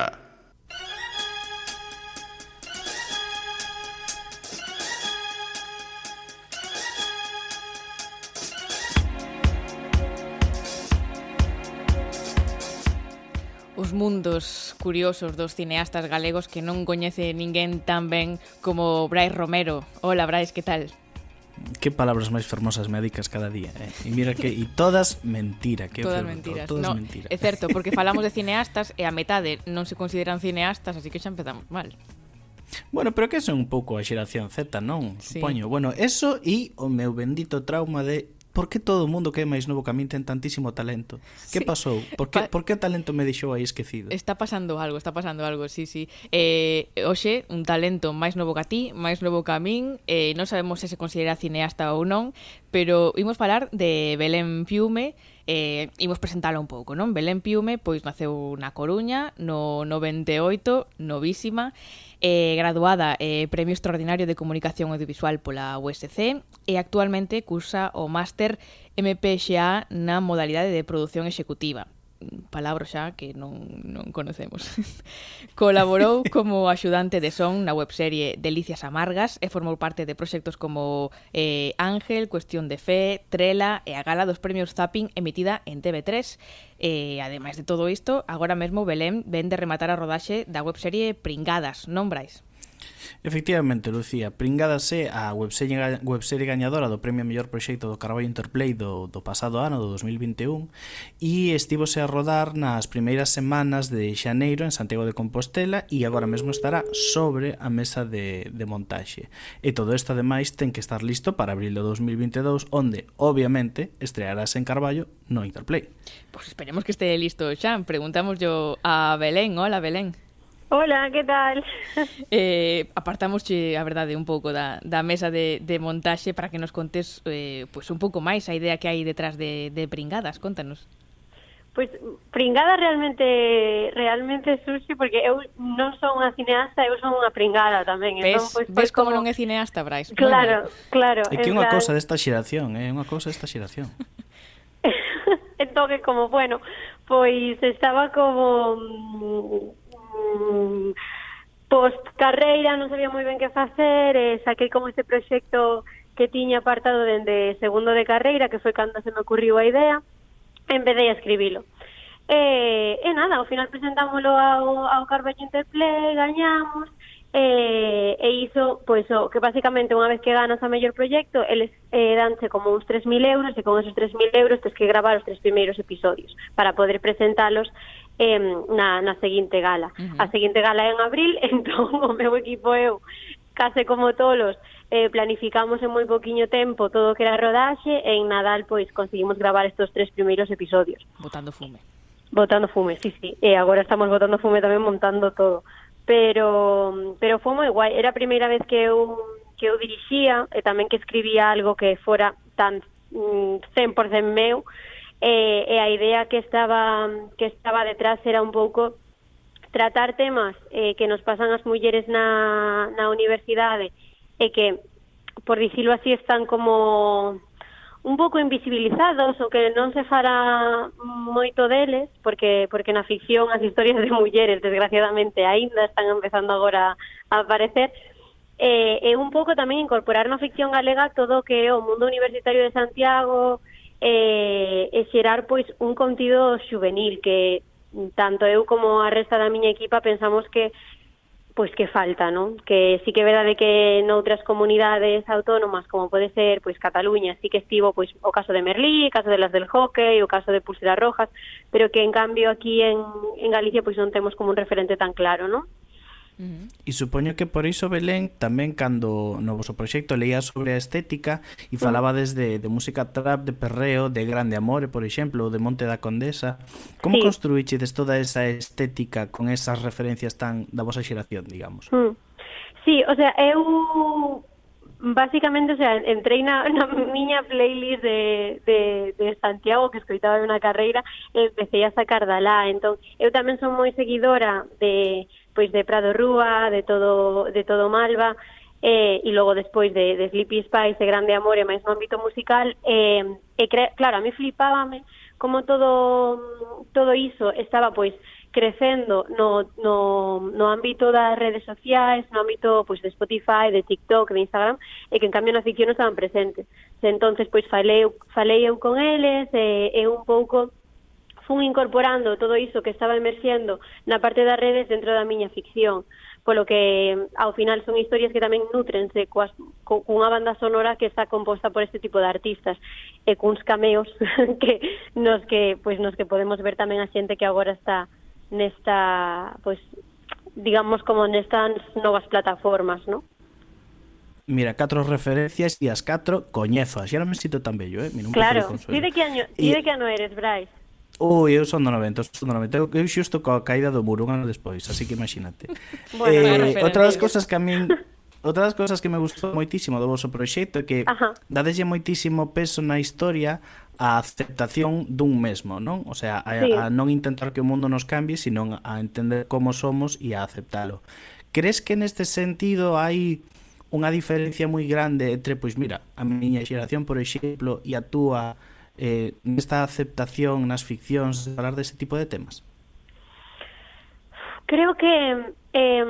[SPEAKER 2] Os mundos curiosos dos cineastas galegos que non coñece ninguén tan ben como Brais Romero. Hola, Brais, que tal?
[SPEAKER 18] que palabras máis fermosas médicas cada día, eh? E mira que e todas mentira, que
[SPEAKER 2] todas
[SPEAKER 18] pregunto,
[SPEAKER 2] mentiras.
[SPEAKER 18] Todas
[SPEAKER 2] no,
[SPEAKER 18] mentiras.
[SPEAKER 2] É certo, porque falamos de cineastas e a metade non se consideran cineastas, así que xa empezamos mal.
[SPEAKER 18] Bueno, pero que son un pouco a xeración Z, non?
[SPEAKER 2] Sí.
[SPEAKER 18] Supoño. Bueno, eso e o meu bendito trauma de por que todo o mundo que é máis novo que a min ten tantísimo talento? Que
[SPEAKER 2] sí.
[SPEAKER 18] pasou? Por que, por que o talento me deixou aí esquecido?
[SPEAKER 2] Está pasando algo, está pasando algo, sí, sí. Eh, hoxe, un talento máis novo que a ti, máis novo que a min, eh, non sabemos se se considera cineasta ou non, pero imos falar de Belén Piume, eh, imos presentala un pouco, non? Belén Piume, pois, naceu na Coruña, no 98, novísima, eh, graduada eh, Premio Extraordinario de Comunicación Audiovisual pola USC e actualmente cursa o máster MPXA na modalidade de produción executiva palabra xa que non, non conocemos. Colaborou como axudante de son na webserie Delicias Amargas e formou parte de proxectos como eh, Ángel, Cuestión de Fe, Trela e a gala dos premios Zapping emitida en TV3. E, eh, ademais de todo isto, agora mesmo Belén ven de rematar a rodaxe da webserie Pringadas, non, Brais?
[SPEAKER 18] Efectivamente, Lucía, pringádase a webserie, webserie gañadora do Premio Mellor Proxecto do Carballo Interplay do, do pasado ano, do 2021, e estivose a rodar nas primeiras semanas de Xaneiro en Santiago de Compostela e agora mesmo estará sobre a mesa de, de montaxe. E todo isto, ademais, ten que estar listo para abril do 2022, onde, obviamente, estrearás en Carballo no Interplay.
[SPEAKER 2] Pois pues esperemos que este listo xa. Preguntamos yo a Belén. Hola, Belén.
[SPEAKER 19] Hola, que tal?
[SPEAKER 2] Eh, apartamos, a verdade, un pouco da, da mesa de, de montaxe para que nos contes eh, pues un pouco máis a idea que hai detrás de, de Pringadas. Contanos.
[SPEAKER 19] Pois pringada realmente realmente surxe porque eu non son unha cineasta, eu son unha pringada tamén.
[SPEAKER 2] Ves,
[SPEAKER 19] entón, pois,
[SPEAKER 2] ves
[SPEAKER 19] como...
[SPEAKER 2] como non é cineasta, Brais.
[SPEAKER 19] Claro, claro.
[SPEAKER 18] É que eh,
[SPEAKER 19] é
[SPEAKER 18] unha cosa desta xeración, entón, é eh? unha cosa desta xeración.
[SPEAKER 19] entón, que como, bueno, pois estaba como mm, mm, post carreira non sabía moi ben que facer e saquei como este proxecto que tiña apartado dende segundo de carreira que foi cando se me ocurriu a idea empecé a escribilo. E, e nada, ao final presentámoslo ao, ao Carballo Interplay gañamos e, e iso, pois, o, que basicamente unha vez que ganas a mellor proxecto eles eh, danche como uns 3.000 euros e con esos 3.000 euros tens que gravar os tres primeiros episodios para poder presentalos eh, na, na seguinte gala.
[SPEAKER 20] Uh -huh.
[SPEAKER 19] A seguinte gala é en abril, entón o meu equipo eu, case como tolos, eh, planificamos en moi poquiño tempo todo o que era rodaxe e en Nadal pois conseguimos gravar estos tres primeiros episodios.
[SPEAKER 2] Botando fume.
[SPEAKER 19] Botando fume, sí, sí. E agora estamos botando fume tamén montando todo. Pero pero foi moi guai. Era a primeira vez que eu que eu dirixía e tamén que escribía algo que fora tan mm, 100% meu e, e a idea que estaba que estaba detrás era un pouco tratar temas eh, que nos pasan as mulleres na, na universidade e que, por dicilo así, están como un pouco invisibilizados ou que non se fará moito deles porque porque na ficción as historias de mulleres desgraciadamente aínda están empezando agora a aparecer. E, e un pouco tamén incorporar na ficción galega todo o que é o mundo universitario de Santiago Eh, e, e xerar pois un contido juvenil que tanto eu como a resta da miña equipa pensamos que pois que falta, non? Que sí que é verdade que noutras comunidades autónomas, como pode ser pois Cataluña, sí que estivo pois o caso de Merlí, o caso de las del hockey, o caso de Pulseras Rojas, pero que en cambio aquí en, en Galicia pois non temos como un referente tan claro, non? Uh -huh.
[SPEAKER 18] E supoño que por iso Belén tamén cando no vosso proxecto leía sobre a estética e falaba desde de música trap, de perreo, de Grande Amore, por exemplo, ou de Monte da Condesa. Como
[SPEAKER 19] sí.
[SPEAKER 18] construíxedes toda esa estética con esas referencias tan da vosa xeración, digamos?
[SPEAKER 19] Mm. Sí, o sea, eu basicamente, o sea, entrei na, na miña playlist de, de, de Santiago que escoitaba de unha carreira e empecé a sacar Dalá. Entón, eu tamén son moi seguidora de pois de Prado Rúa, de todo de todo Malva, eh, e logo despois de, de Sleepy Spice, de Grande Amor e máis no ámbito musical, eh, e cre, claro, a mí flipábame como todo todo iso estaba pois crecendo no, no, no ámbito das redes sociais, no ámbito pois, de Spotify, de TikTok, de Instagram, e que en cambio na ficción non estaban presentes. E entonces pois falei, falei eu con eles e, eh, e eh, un pouco fun incorporando todo iso que estaba emerxendo na parte das redes dentro da miña ficción polo que mm, ao final son historias que tamén nutrense coas, co, cunha banda sonora que está composta por este tipo de artistas e cuns cameos que nos que pois nos que podemos ver tamén a xente que agora está nesta pois digamos como nestas novas plataformas, ¿no?
[SPEAKER 18] Mira, catro referencias e as catro coñezo, así ahora me sinto tan bello, eh? Mira, un
[SPEAKER 19] claro, ti de que año, ti y... de que ano eres, Brais?
[SPEAKER 18] Ui, eu son do 90, eu son do 90. Eu, eu xusto coa caída do muro un ano despois, así que imagínate.
[SPEAKER 19] bueno,
[SPEAKER 18] eh, outra das cousas que a min Outra das cousas que me gustou moitísimo do vosso proxecto é que
[SPEAKER 19] Ajá.
[SPEAKER 18] dadeslle moitísimo peso na historia a aceptación dun mesmo, non? O sea, a,
[SPEAKER 19] sí.
[SPEAKER 18] a non intentar que o mundo nos cambie, sino a entender como somos e a aceptalo. Crees que neste sentido hai unha diferencia moi grande entre, pois mira, a miña xeración, por exemplo, e a túa eh, nesta aceptación nas ficcións de falar deste tipo de temas?
[SPEAKER 19] Creo que eh,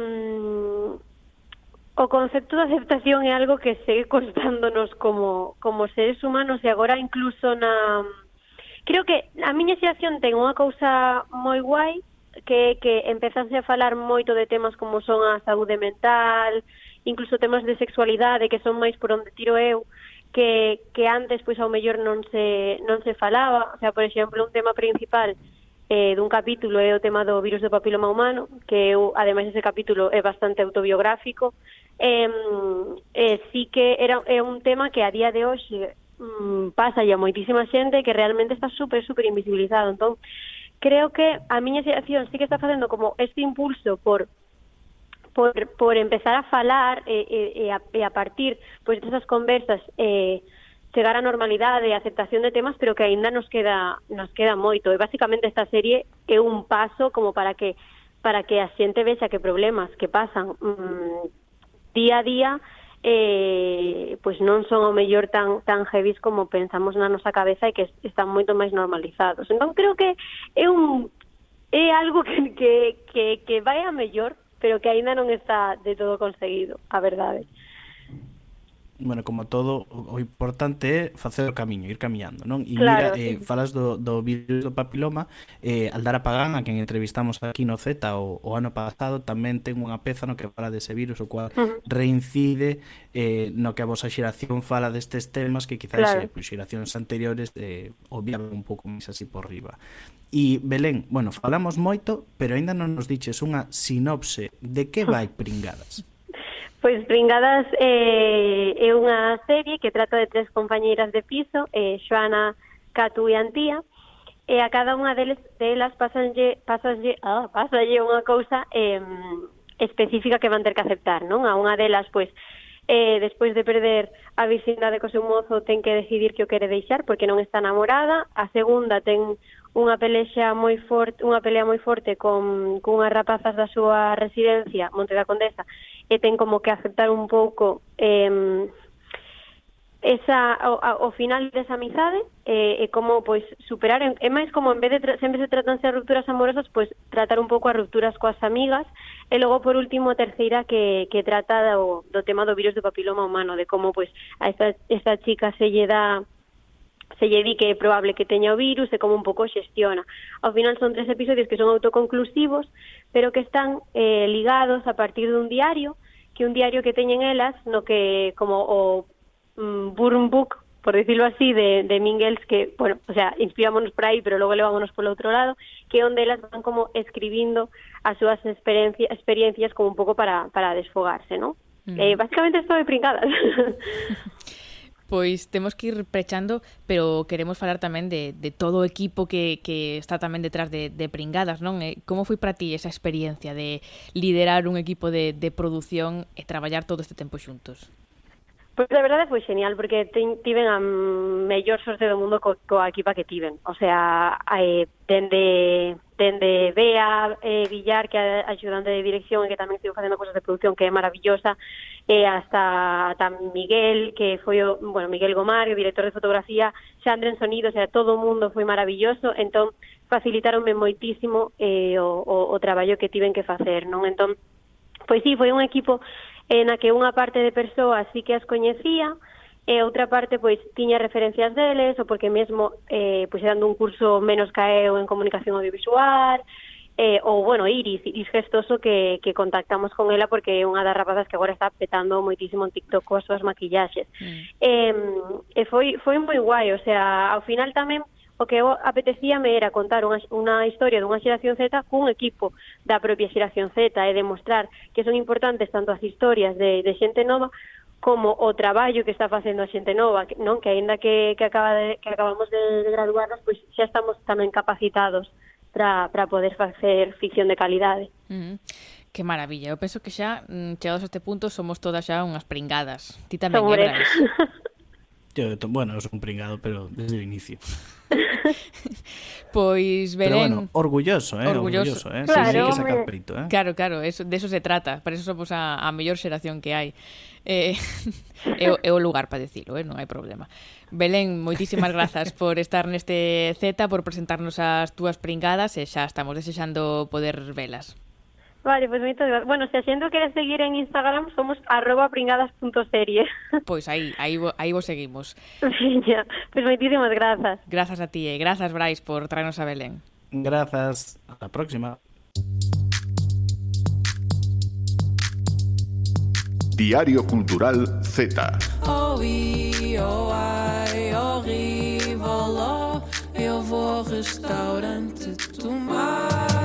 [SPEAKER 19] o concepto de aceptación é algo que segue costándonos como, como seres humanos e agora incluso na... Creo que a miña xeración ten unha cousa moi guai que que empezase a falar moito de temas como son a saúde mental, incluso temas de sexualidade que son máis por onde tiro eu, uh que, que antes pois ao mellor non se non se falaba, o sea, por exemplo, un tema principal eh, dun capítulo é o tema do virus do papiloma humano, que eu, ademais ese capítulo é bastante autobiográfico, eh, eh, sí que era, é un tema que a día de hoxe mm, pasa a moitísima xente que realmente está super, super invisibilizado. Entón, creo que a miña xeración sí que está facendo como este impulso por por, por empezar a falar e, e, e, a, e a partir pois desas conversas eh, chegar á normalidade e aceptación de temas, pero que aínda nos queda nos queda moito. E basicamente esta serie é un paso como para que para que a xente vexa que problemas que pasan mm, día a día eh, pois non son o mellor tan tan heavies como pensamos na nosa cabeza e que están moito máis normalizados. Entón creo que é un é algo que que que, que vai a mellor pero que aínda non está de todo conseguido, a verdade
[SPEAKER 18] bueno, como todo, o importante é facer o camiño, ir camiñando, non? E
[SPEAKER 19] claro,
[SPEAKER 18] mira,
[SPEAKER 19] sí.
[SPEAKER 18] eh, falas do, do virus do papiloma, eh, Aldara Pagán, a quen entrevistamos aquí no Z o, o ano pasado, tamén ten unha peza no que fala dese virus, o cual
[SPEAKER 19] uh -huh.
[SPEAKER 18] reincide eh, no que a vosa xeración fala destes temas que quizás
[SPEAKER 19] claro.
[SPEAKER 18] eh, pues, xeracións anteriores eh, obviaban un pouco máis así por riba. E, Belén, bueno, falamos moito, pero aínda non nos diches unha sinopse de que vai Pringadas.
[SPEAKER 19] Pois Pringadas eh, é unha serie que trata de tres compañeiras de piso, eh, Xoana, Catu e Antía, e a cada unha deles, delas pasanlle, pasanlle, ah, pasanlle unha cousa eh, específica que van ter que aceptar, non? A unha delas, pois, eh, despois de perder a vecindade co seu mozo, ten que decidir que o quere deixar porque non está namorada, a segunda ten unha pelexa moi forte, unha pelea moi forte con cunhas rapazas da súa residencia, Monte da Condesa, e ten como que aceptar un pouco eh, esa o, o final desa amizade eh, e como pois superar é máis como en vez de sempre se tratan de rupturas amorosas, pois tratar un pouco as rupturas coas amigas e logo por último a terceira que, que trata do, do tema do virus do papiloma humano, de como pois a esta, esta chica se lle dá se lle di que é probable que teña o virus e como un pouco xestiona. Ao final son tres episodios que son autoconclusivos, pero que están eh, ligados a partir dun diario, que un diario que teñen elas no que como o mm, burn book por decirlo así, de, de Mingles, que, bueno, o sea, inspirámonos por aí, pero luego levámonos polo outro lado, que onde elas van como escribindo as súas experiencia, experiencias como un pouco para, para desfogarse, ¿no?
[SPEAKER 2] Mm.
[SPEAKER 19] Eh, básicamente estoy pringadas.
[SPEAKER 2] Pois temos que ir prechando, pero queremos falar tamén de, de todo o equipo que, que está tamén detrás de, de Pringadas, non? E eh, como foi para ti esa experiencia de liderar un equipo de, de produción e traballar todo este tempo xuntos?
[SPEAKER 19] Pois pues, a verdade foi genial, porque ten, tiven a mellor sorte do mundo co, coa equipa que tiven. O sea, eh, dende, dende Bea eh, Villar, que é axudante de dirección e que tamén estivo facendo cosas de producción que é maravillosa, e eh, hasta tan Miguel, que foi o, bueno, Miguel Gomar, o director de fotografía, Xandre en sonido, o sea, todo o mundo foi maravilloso, entón facilitaronme moitísimo eh, o, o, o traballo que tiven que facer, non? Entón, Pois sí, foi un equipo eh, na que unha parte de persoas sí que as coñecía, e outra parte pois tiña referencias deles ou porque mesmo eh, pois dando un curso menos caeu en comunicación audiovisual eh, ou bueno, Iris, Iris Gestoso que, que contactamos con ela porque é unha das rapazas que agora está petando moitísimo en TikTok coas súas maquillaxes mm. eh, e foi, foi moi guai, o sea ao final tamén o que eu apetecíame era contar unha, unha historia dunha xeración Z cun equipo da propia xeración Z e demostrar que son importantes tanto as historias de, de xente nova como o traballo que está facendo a xente nova, non que aínda que, que, acaba de, que acabamos de, de graduarnos, pois xa estamos tamén capacitados para poder facer ficción de calidade.
[SPEAKER 2] Mm -hmm. Que maravilla. Eu penso que xa, mm, chegados a este punto, somos todas xa unhas pringadas. Ti tamén,
[SPEAKER 19] Sobre.
[SPEAKER 2] Ebras.
[SPEAKER 18] Yo, bueno, son un pringado, pero desde o inicio.
[SPEAKER 2] pois Belén...
[SPEAKER 18] Pero bueno, orgulloso, eh? Orgulloso, orgulloso eh? Claro, sí,
[SPEAKER 2] sí,
[SPEAKER 18] que saca prito, eh?
[SPEAKER 2] Claro, claro, eso, de eso se trata. Para eso somos a, a mellor xeración que hai. Eh, é, o, é o lugar para dicilo, eh? non hai problema. Belén, moitísimas grazas por estar neste Z, por presentarnos as túas pringadas e xa estamos desexando poder velas.
[SPEAKER 19] Vale, pues muchas gracias. Bueno, si Asiento quieres seguir en Instagram, somos arroba pringadas.serie.
[SPEAKER 2] Pues ahí, ahí, ahí vos seguimos.
[SPEAKER 19] Sí, ya. Pues muchísimas
[SPEAKER 2] gracias. Gracias a ti, eh. gracias Bryce por traernos a Belén.
[SPEAKER 18] Gracias, hasta la próxima.
[SPEAKER 1] Diario Cultural Z.
[SPEAKER 17] eu vou restaurante tomar.